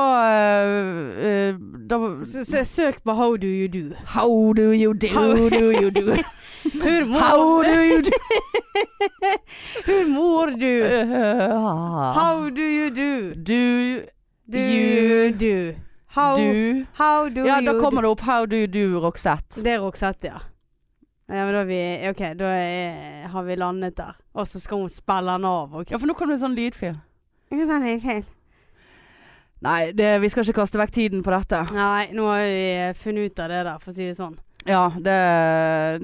Da Så, så, søk på How do you do. How do you do, How- do you do? Hur How do you do? Humor, du. Uh, How do you do? do Do You- do? How, du how do Ja, you da kommer det opp How do you do, Roxette. Det er Roxette, ja. Ja, men da vi OK, da er, har vi landet der. Og så skal hun spille den av. Okay. Ja, for nå kommer det sånn lydfil. Kan si det feil. Nei, det, vi skal ikke kaste vekk tiden på dette. Nei, nå har vi funnet ut av det der, for å si det sånn. Ja, det,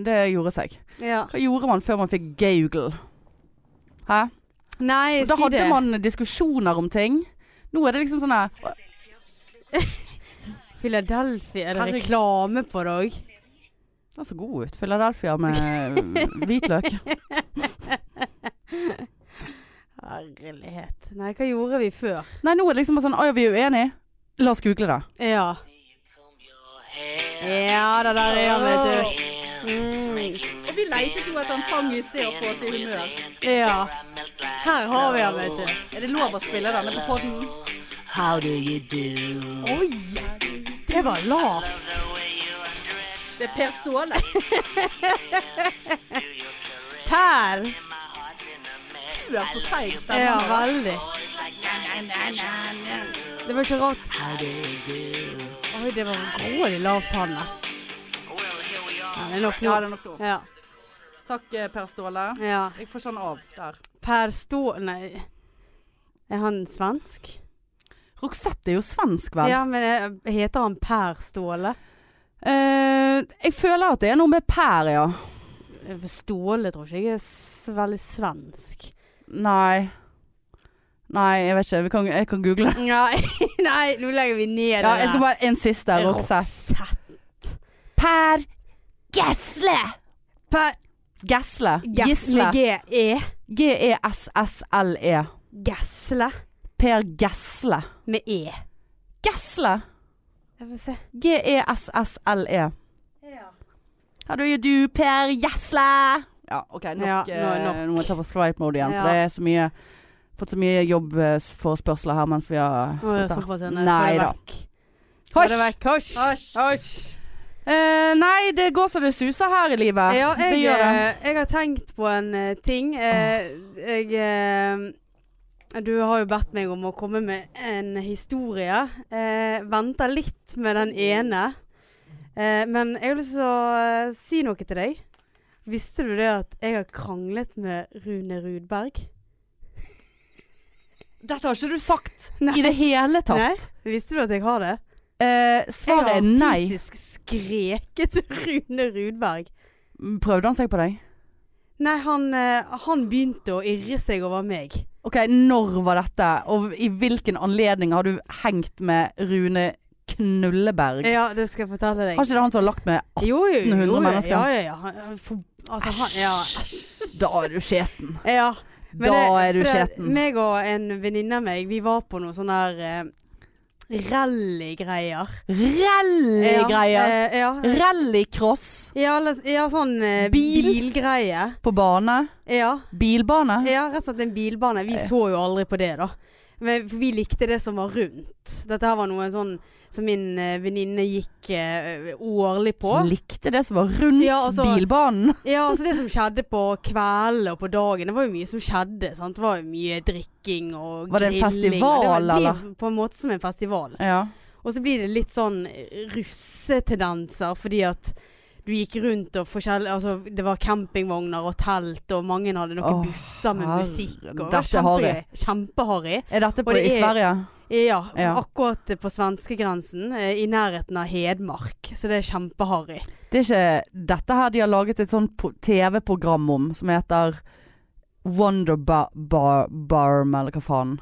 det gjorde seg. Ja. Hva gjorde man før man fikk Google? Hæ? Nei, Da si hadde det. man diskusjoner om ting. Nå er det liksom sånn her Philadelphia, er det reklame på det òg? Den så god ut. Philadelphia med hvitløk. Herlighet. Nei, hva gjorde vi før? Nei, nå er det liksom bare sånn Å ja, vi er uenige. La oss google det. Ja. Ja det der er han, vet du. Mm. Vi letet jo etter en sang i sted for oss til humør. Ja. Her har vi han, vet du. Er det lov å spille denne på poden? How do you do? Oi! Det var lavt. Det er Per Ståle. Per. Du er så seig stemme. Ja, veldig. Det var ikke rart. Oi, det var gode lavt, han der. Ja, det er nok Ja, det er nok nå. Ja. Takk, eh, Per Ståle. ja. Jeg får sånn av der. Per Stå... Nei. Er han svensk? Roxette er jo svensk, vel? Ja, men eh, heter han Per Ståle? Uh, jeg føler at det er noe med Per, ja. Ståle tror ikke jeg er veldig svensk. Nei. Nei, jeg vet ikke. Vi kan, jeg kan google det. Nei, nei, nå legger vi ned Ja, det jeg skal bare En siste. Roxette. Per Gessle. Per Gessle. Gisle. G-E. G-E-S-S-L-E. Gesle. Per Gessle. Med E. Gessle. Jeg får se. G-E-S-S-L-E. Ja. do you du, Per Gessle? Ja, OK. Nok. Ja, nå eh, nok. Nå må jeg ta på flight mode igjen, Ja. for det er så mye Fått så mye jobbforespørsler her mens vi har det sittet her. Nei da. Hosj! Hosj! det. Eh, nei, det går så det suser her i livet. Ja, det jeg, gjør det. eh, jeg har tenkt på en uh, ting. Uh, jeg Du har jo bedt meg om å komme med en historie. Uh, venter litt med den ene. Men jeg har lyst til å si noe til deg. Visste du det at jeg har kranglet med Rune Rudberg? Dette har ikke du sagt Nei. i det hele tatt. Nei? Visste du at jeg har det? Eh, svaret er nei. Jeg har fysisk skreket Rune Rudberg. Prøvde han seg på deg? Nei, han, eh, han begynte å irre seg over meg. Ok, når var dette? Og i hvilken anledning har du hengt med Rune Knulleberg? Ja, det skal jeg fortelle deg. Har ikke det han som har lagt med Jo, jo, jo. jo, mennesker? Ja, ja, ja. Altså, han, ja. Da er du skjeten. ja. Men Da det- er du skjeten. Meg og en venninne av meg, vi var på noe sånn der eh, rallygreier. Rallygreier. Ja, eh, ja. Rallycross Ja, ja, sånn eh, Bil? bilgreie. på bane. Ja. Bilbane. ja, rett og slett en bilbane. Vi så jo aldri på det, da. Men vi likte det som var rundt. Dette her var noe sånn som min eh, venninne gikk uh, årlig på. Likte det som var rundt Ja, altså- bilbanen. Ja, altså det som skjedde på kveldene og på dagen, det var jo mye som skjedde. Sant? Det var mye drikking og grilling. Var det en festival, det var, eller? På en måte som en festival. Ja. Og så blir det litt sånn russetendenser, fordi at du gikk rundt og forskjellig Altså det var campingvogner og telt, og mange hadde noen oh, busser med herre, musikk. Og det var er Kjempeharry. Er dette på, det i er- Sverige? Ja, Ja. akkurat på svenskegrensen, eh, i nærheten av Hedmark. Så det er kjempeharry. Det er ikke dette her de har laget et sånt TV-program om, som heter Wonder ba Bar Barm, eller hva faen.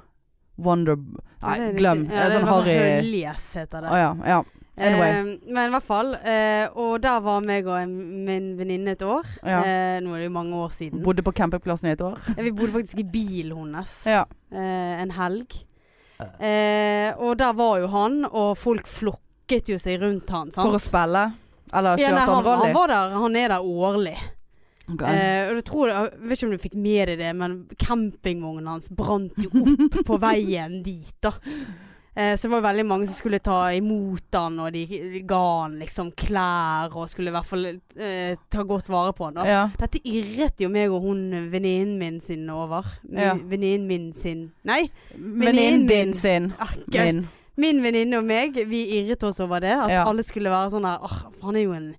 Wonder Nei, er glem. Det Ja, er det sånn var harry Høljes heter det. Å ja. ja. Anyway. Eh, men i hvert fall. Eh, og der var meg og en, min venninne et år. Ja. Eh, nå er det jo mange år siden. Bodde på campingplassen i et år. Vi bodde faktisk i bilen hennes Ja. eh, en helg. Eh, og der var jo han, og folk flokket jo seg rundt han. Sant? For å spille? Eller ja, nei, han han, rally? han var der, han er der årlig. Okay. Eh, og jeg tror, jeg vet ikke om du fikk med deg det, men campingvognen hans brant jo opp på veien dit. da eh, Så det var veldig mange som skulle ta imot han, og de ga han liksom klær, og skulle i hvert fall eh, ta godt vare på han. ja. Dette irret jo meg og hun venninnen min sin over. Ja. Venninnen min sin Nei! Venninnen min. din sin. ah. Min. Min venninne og meg, vi irret oss over det. At Ja. alle skulle være sånn der Åh, han er jo en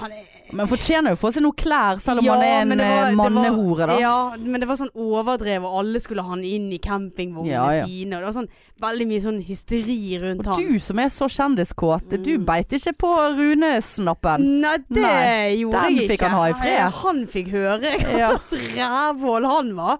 han Men fortjener jo å få seg noe klær, selv om Ja, han er en var- eh, var- mannehore, da. Ja, men det var sånn overdrevet, og alle skulle ha han inn i campingvognene Ja, ja. sine. Og det var sånn veldig mye sånn hysteri rundt Og han. du som er så kjendiskåt, du Mm. beit ikke på runesnappen. Nei, det Nei, gjorde jeg ikke. Den fikk han ha i fred. Han fikk høre hva slags rævhål han var.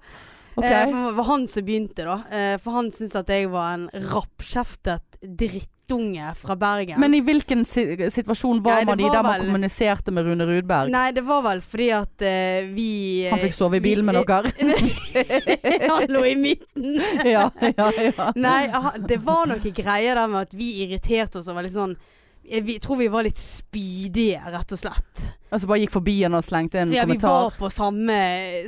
Ok. Eh, for det var han som begynte, da. Eh, for han syntes at jeg var en rappkjeftet drittunge fra Bergen. Men i hvilken si situasjon var Nei, man i der man vel- kommuniserte med Rune Rudberg? Nei, det var vel fordi at eh, vi Han fikk sove i bilen med dere? dere? han lå i midten. ja, ja, ja. Nei, det var noen greier der med at vi irriterte oss over litt sånn jeg vi- tror vi var litt spydige, rett og slett. Altså bare gikk forbi han og slengte en Ja, vi var på samme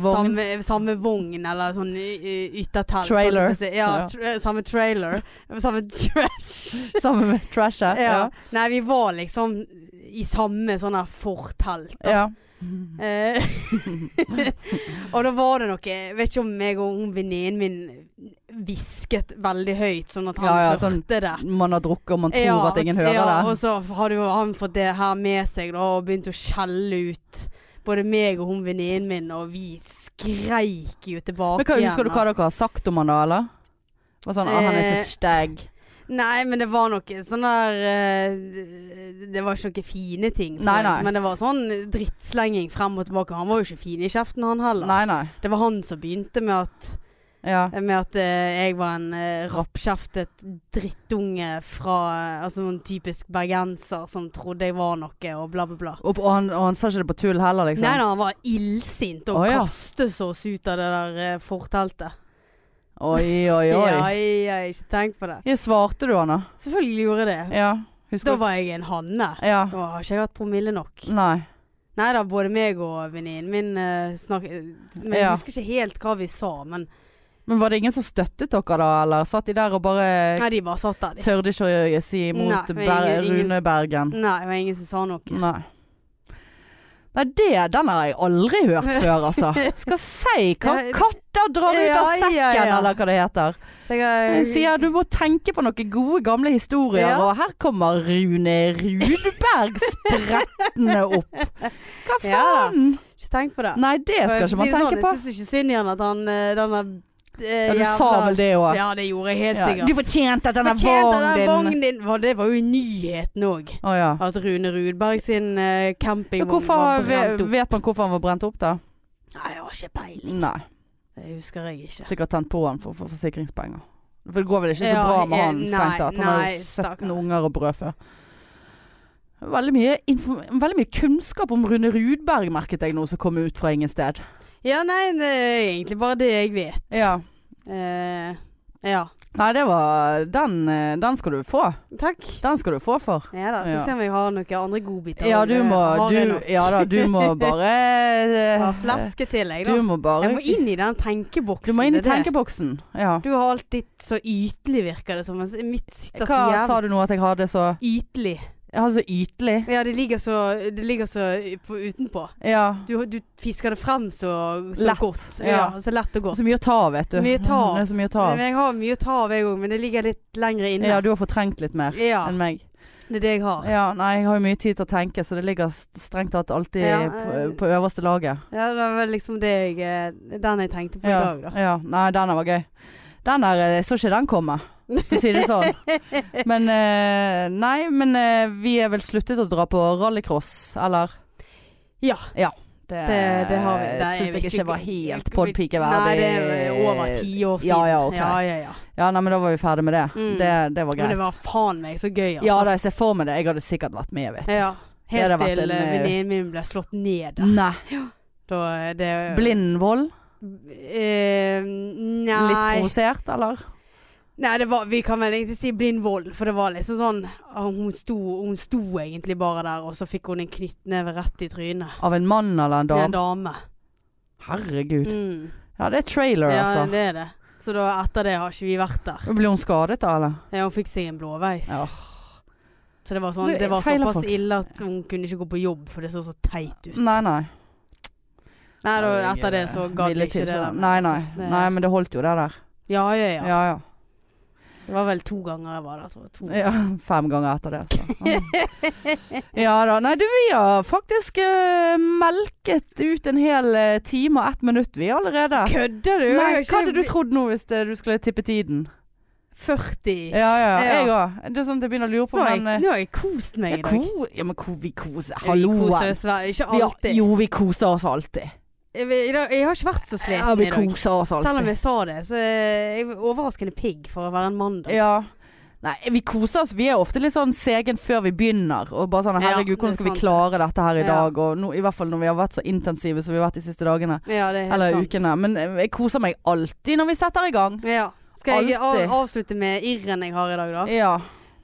Vogn. samme, samme vogn, eller sånn yttertelt. Trailer. jeg si. Ja, Ja. tr samme trailer. Samme trash. Samme trash, ja. Ja. Nei, vi var liksom i samme sånn her fortelt. da. ja. Eh, og da var det noe Jeg vet ikke om meg og venninnen min hvisket veldig høyt, sånn at han Ja, ja, hørte det. Man har drukket og man tror at ingen hører ja, det. Og så hadde jo han fått det her med seg da, og begynt å skjelle ut både meg og hun venninnen min, og vi skreik jo tilbake Men hva, Husker du hva dere har sagt om han da, eller? Var sånn, eh, han er Eh, så stag. Nei, men det var noe sånn der eh, Det var ikke noen fine ting. Nei, nei. Men det var sånn drittslenging frem og tilbake. Han var jo ikke fin i kjeften, han heller. Nei. Det var han som begynte med at Ja. Med at eh, jeg var en uh, rappkjeftet drittunge fra eh, Altså en typisk bergenser som trodde jeg var noe, og bla, bla, bla. Og, og, han, og han sa ikke det på tull heller, liksom? Nei, nei, han var illsint og Å, ja. kastet oss ut av det der eh, forteltet. Oi, oi, oi. Ja, har ikke tenkt på det. Ja, svarte du han da? Selvfølgelig gjorde jeg det. Ja. Husker Da du? var jeg en hanne. Ja. Da har ikke jeg hatt promille nok. Nei. Nei da, både meg og venninnen min uh, snakket Men jeg Ja. husker ikke helt hva vi sa, men Men var det ingen som støttet dere da, eller satt de der og bare Nei, de bare satt der, de. tørde ikke å si imot Nei, Ber ingen- ingen- Rune Bergen? Nei, det var ingen som sa noe. Nei. Nei, det, den har jeg aldri hørt før, altså. Skal si hva katter drar ut av sekken, ja, ja. eller hva det heter. Jeg, Jeg sier du må tenke på noen gode gamle historier, Ja. og her kommer Rune Rudberg sprettende opp. Hva Ja faen? ikke tenkt på det. Nei, det skal ikke man tenke sånn, på. Jeg syns ikke synd i han at han eh, denne Ja, du sa vel det òg. Ja, det gjorde jeg helt Ja. sikkert. Du fortjente at denne vognen din din Det var jo i nyheten òg. Oh, ja. At Rune Rudberg sin uh, campingvogn var brent opp. vet man hvorfor han var brent opp, da? Nei, jeg har ikke peiling. Nei. Det husker jeg ikke. Sikkert tent på han for, for forsikringspenger. For det går vel ikke så bra med eh, han nei, strengt tatt. Han har jo 17 unger og brødfø. Veldig mye, veldig mye kunnskap om Rune Rudberg, merket jeg nå, som kom ut fra ingen sted. Ja, nei, det er egentlig bare det jeg vet. Ja. Eh, ja. Nei, det var Den, eh, den skal du få. Takk. Den skal du få for. Ja da, så Ja. vi om jeg har noen andre godbiter. Ja, du må har jeg du. Ja da, du må bare eh, Ha flaske til, jeg, Du da. må bare Jeg må inn i den tenkeboksen. Du må inn i det er det. tenkeboksen. Ja. Du har alltid så ytelig, virker det som. mens Mitt sitter så Hva jævlig sa du nå at jeg hadde så ytelig. Hadde så ytelig? Ja, det ligger så, det ligger så på, utenpå. Ja. Du, du fisker det frem så, så Lett, godt. ja. Ja. så lett og godt. Så mye å ta av, vet du. Mye ta. Det er så mye å ta av. Jeg har mye å ta av, jeg òg, men det ligger litt lenger inne. Ja, du har fortrengt litt mer Ja, enn meg. det er det jeg har. Ja, nei, jeg har jo mye tid til å tenke, så det ligger strengt tatt alltid Ja, på, eh, på øverste laget. Ja, det var liksom det jeg eh, Den jeg tenkte på Ja, i dag, da. ja. Nei, den var gøy. Den der, Jeg så ikke den komme, for å si det sånn. Men eh, Nei, men eh, vi er vel sluttet å dra på rallycross, eller? Ja. Ja. Det, Det, det har vi. Det syns jeg ikke var helt Nei, det er over ti år siden. Ja, ja, okay. Ja, ja, ja. Ja, nei, men da var vi ferdig med det. Mm. Det, det var Men det var faen meg så gøy, altså. Ja da, jeg ser for meg det. Jeg hadde sikkert vært med, vet du. Ja. Helt til eh, venninnen min ble slått ned der. Nei. Da det Blindvold? Eh, Litt nei. provosert, eller? Nei, det var, vi kan vel egentlig si blind vold, for det var liksom sånn ah, Hun sto, hun sto egentlig bare der, og så fikk hun en knyttneve rett i trynet. Av en mann eller en dame? en dame? Herregud. Mm. Ja, det er trailer, Ja, altså. det er det. Så da, etter det har ikke vi vært der. Ble hun skadet da, eller? Ja, hun fikk seg en blåveis. Ja. Så det var, sånn, Det det var såpass folk. ille at hun kunne ikke gå på jobb, for det så så teit ut. Nei, nei. Nei, da, etter det så gadd Ville jeg ikke det der. Nei, nei. altså. Det- Nei, men det holdt jo, det der. Ja, ja, ja. Ja, ja. Det var vel to ganger jeg var der, tror jeg. Ja fem ganger etter det, så. Ja da. Nei, du, vi har faktisk uh, melket ut en hel eh, time og ett minutt, vi allerede. Kødder du? Nei, hva hadde du trodd nå hvis eh, du skulle tippe tiden? 40. Ja, ja. Jeg òg. Det er sånn at jeg begynner å lure på Nå men nå har jeg kost meg i dag. ja, men ko, vi koser Vi koser oss Ikke alltid. Jo, vi koser oss alltid. Jeg, har ikke vært så sliten Ja, vi i dag. Selv om jeg sa det, så er jeg overraskende pigg for å være en mandag. Ja. Nei, vi koser oss. Vi er ofte litt sånn segen før vi begynner. Og bare sånn herregud, er hvordan skal vi klare dette her i dag? Og no, i hvert fall når vi har vært så intensive som vi har vært de siste dagene. Ja, det er Eller sant. ukene. Men eh, jeg koser meg alltid når vi setter i gang. Ja. Skal jeg Alltid. avslutte med irren jeg har i dag, da? Ja.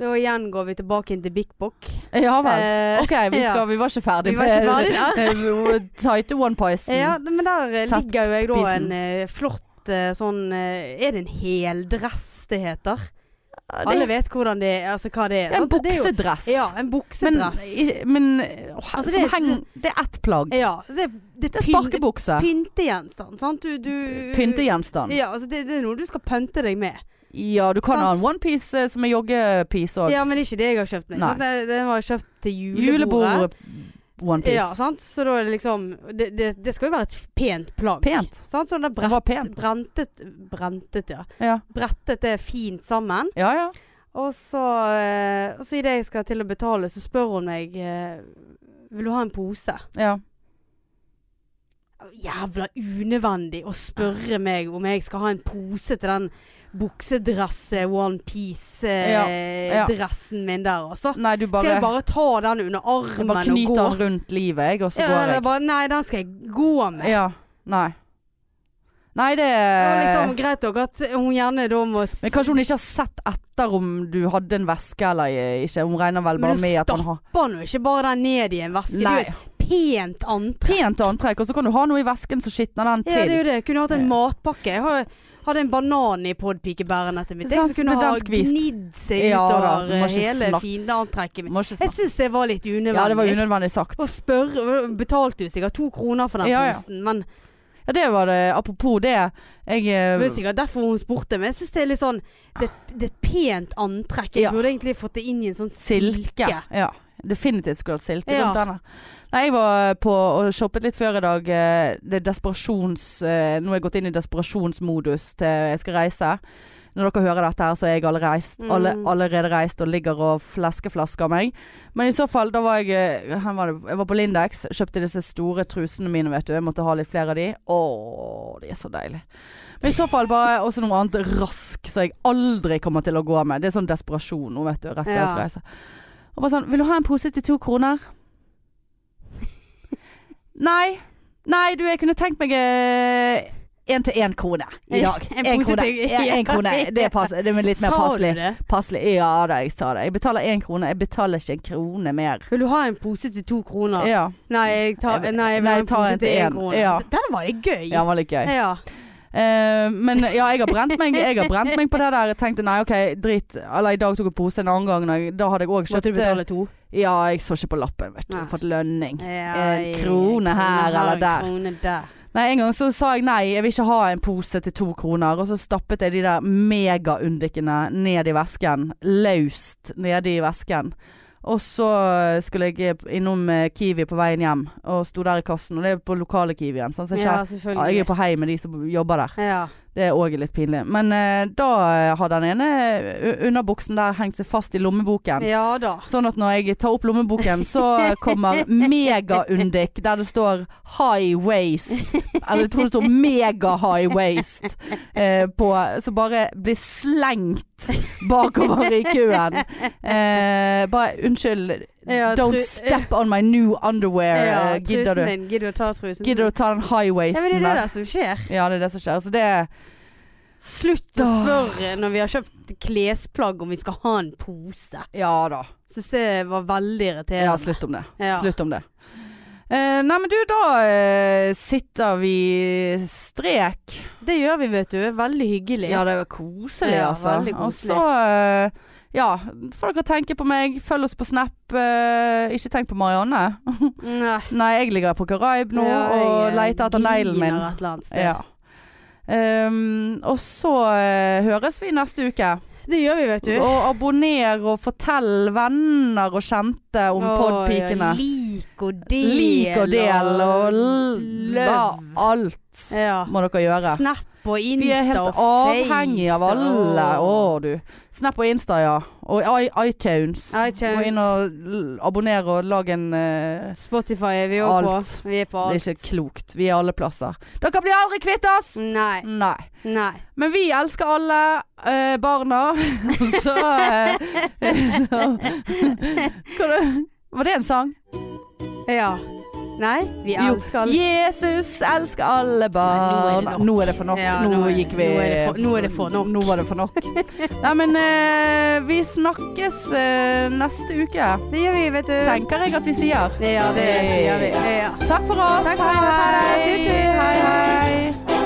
Da igjen går vi tilbake inn til Big Book Ja vel. Eh, Ok, vi, skal, vi var ikke ferdig med tighte one Pison. Ja, men der eh, ligger jo jeg da en eh, flott sånn Er det en heldress det heter? Det, Alle vet hvordan det er, altså hva det er. en jo- buksedress. Ja, en buksedress. Men, men å, Altså, det- heng, det er ett plagg. ja, det, det, Det er sparkebukse. Pyntegjenstand, sant? Du, du Pyntegjenstand. Ja, altså det, det er noe du skal pynte deg med. Ja, du kan ha en onepiece eh, som er joggepiece òg. Ja, men det er ikke det jeg har kjøpt meg. Sant? Den var kjøpt til julebordet. Julebord onepiece. Ja, sant? Så da er det liksom Det, det, det skal jo være et pent plagg. Pent. Sant? Sånn det brett, var pent. brentet Brentet, ja. Ja, Brettet det fint sammen. ja. ja. Og så, eh, og så idet jeg skal til å betale, så spør hun meg eh, Vil du ha en pose? ja. Jævla unødvendig å spørre meg om jeg skal ha en pose til den buksedresse Ja, ja. onepiece-dressen min der, altså. Nei, du Skal bare, jeg bare ta den under armen og og Bare knyte den rundt livet, jeg, og så Ja, går jeg. bare, nei, den skal jeg gå med. Ja. Nei. Nei, det er liksom greit nok at hun gjerne da må Men kanskje hun ikke har sett etter om du hadde en veske eller ikke. Hun regner vel bare med at man har stapper nå ikke bare den ned i en veske. Nei. Pent antrekk. Pent antrekk, og så kan du ha noe i vesken som skitner den til. Ja, det er jo det. Jeg kunne hatt en matpakke. Jeg har, hadde en banan i podpikebærenettet mitt. Jeg som kunne ha gnidd seg Ja utover hele fiendeantrekket mitt. Jeg syns det var litt unødvendig. Ja, det var unødvendig sagt. Å spørre Betalte jo sikkert to kroner for den Ja, ja. men Ja, det var det. Apropos det. Jeg eh, det er sikkert derfor hun spurte. Men jeg syns det er litt sånn Det, det er et pent antrekk. Jeg Ja. burde egentlig fått det inn i en sånn silke. silke. Ja. Definitivt skulle hatt silke Ja. Nei, jeg var på og shoppet litt før i dag. eh, Det er desperasjons... eh, Nå har jeg gått inn i desperasjonsmodus til jeg skal reise. Når dere hører dette her, så er jeg allerede reist, Mm. alle, allerede reist og ligger og fleskeflasker meg. Men i så fall, da var jeg eh, var Jeg var på Lindex, kjøpte disse store trusene mine, vet du. Jeg måtte ha litt flere av de. Å, de er så deilige. Men i så fall bare også noe annet rask som jeg aldri kommer til å gå med. Det er sånn desperasjon nå, vet du. Rett før jeg skal reise. Og bare sånn Vil du ha en pose til to kroner? Nei. Nei, du, jeg kunne tenkt meg én til én krone i dag. Pose krone. En, krone. Det er, pass, det er litt mer passelig. Passelig. Ja da, jeg sa det. Jeg betaler én krone. Jeg betaler ikke en krone mer. Vil du ha en pose til to kroner? Ja. Nei, jeg tar, nei, jeg vil nei, ha en pose til én krone. Ja. Den var litt gøy. Ja, den var litt gøy. Ja. Eh, men ja, jeg har brent meg Jeg har brent meg på det der. Jeg tenkte nei, OK, drit. Eller i dag tok jeg pose en annen gang. jeg- Da hadde jeg òg Måtte du kjøpt eh, betale to? Ja, jeg så ikke på lappen, vet du. Nei. Fått lønning. Ja, En krone her eller der. Krone der. Nei, en gang så sa jeg nei, jeg vil ikke ha en pose til to kroner. Og så stappet jeg de der megaundikkene ned i vesken. Løst nede i vesken. Og så skulle jeg innom eh, Kiwi på veien hjem, og sto der i kassen. Og det er på lokale Kiwien. Sånn, så jeg, ja, jeg er på hei med de som jobber der. Ja. Det er òg litt pinlig. Men eh, da har den ene underbuksen der hengt seg fast i lommeboken. ja da. Sånn at når jeg tar opp lommeboken, så kommer megaundik der det står high waist. Eller jeg tror det står mega high waist eh, på. Så bare blir slengt bakover i køen. Eh, bare unnskyld. Ja, Don't step on my new underwear. Ja, eh, gidder du? din. Gidder du å ta trusen? Gidder du å ta den high Ja, waisten men det er det der? der som skjer. Ja, det er det som skjer. Så det Slutt å spørre når vi har kjøpt klesplagg om vi skal ha en pose. Ja da. Syns det var veldig Ja, slutt om det. Ja. Slutt om det. Eh, nei, men du, da eh, sitter vi strek. Det gjør vi, vet du. Veldig hyggelig. Ja, det er koselig, Ja, altså. veldig Og så eh, ja, får dere tenke på meg. Følg oss på Snap. eh, ikke tenk på Marianne. Nei. Nei, jeg ligger på Karaib nå Ja, jeg, og leter etter neglen min. et eller annet sted. Ja. Um, og så eh, høres vi neste uke. Det gjør vi, vet du. Og abonner og fortell venner og kjente om Å, podpikene. ja, lik og del. Lik og del og løv. alt Ja. må dere gjøre. Snap og Insta Vi er helt avhengige avhengig av alle. Å og- du. Snap og Insta, ja. Og iTunes. iTunes. Gå inn og abonner og lag en uh, Spotify er vi òg på. Alt. Vi er på Det er ikke klokt. Vi er alle plasser. Dere blir aldri kvitt oss! Nei. Nei. Nei. Men vi elsker alle uh, barna. så, uh, så Var det en sang? Ja. Nei, vi elsker alle. Jesus elsker alle barn. Nei, Nå er det for nok. Ja, nå, nå gikk vi nå er det for- nå er det for nok. Nå var det for nok. Nei, men uh, vi snakkes uh, neste uke. Det gjør vi, vet du. Tenker jeg at vi sier. Ja, det sier vi. Ja. Takk for oss. Takk for hei, hei. Hei, hei.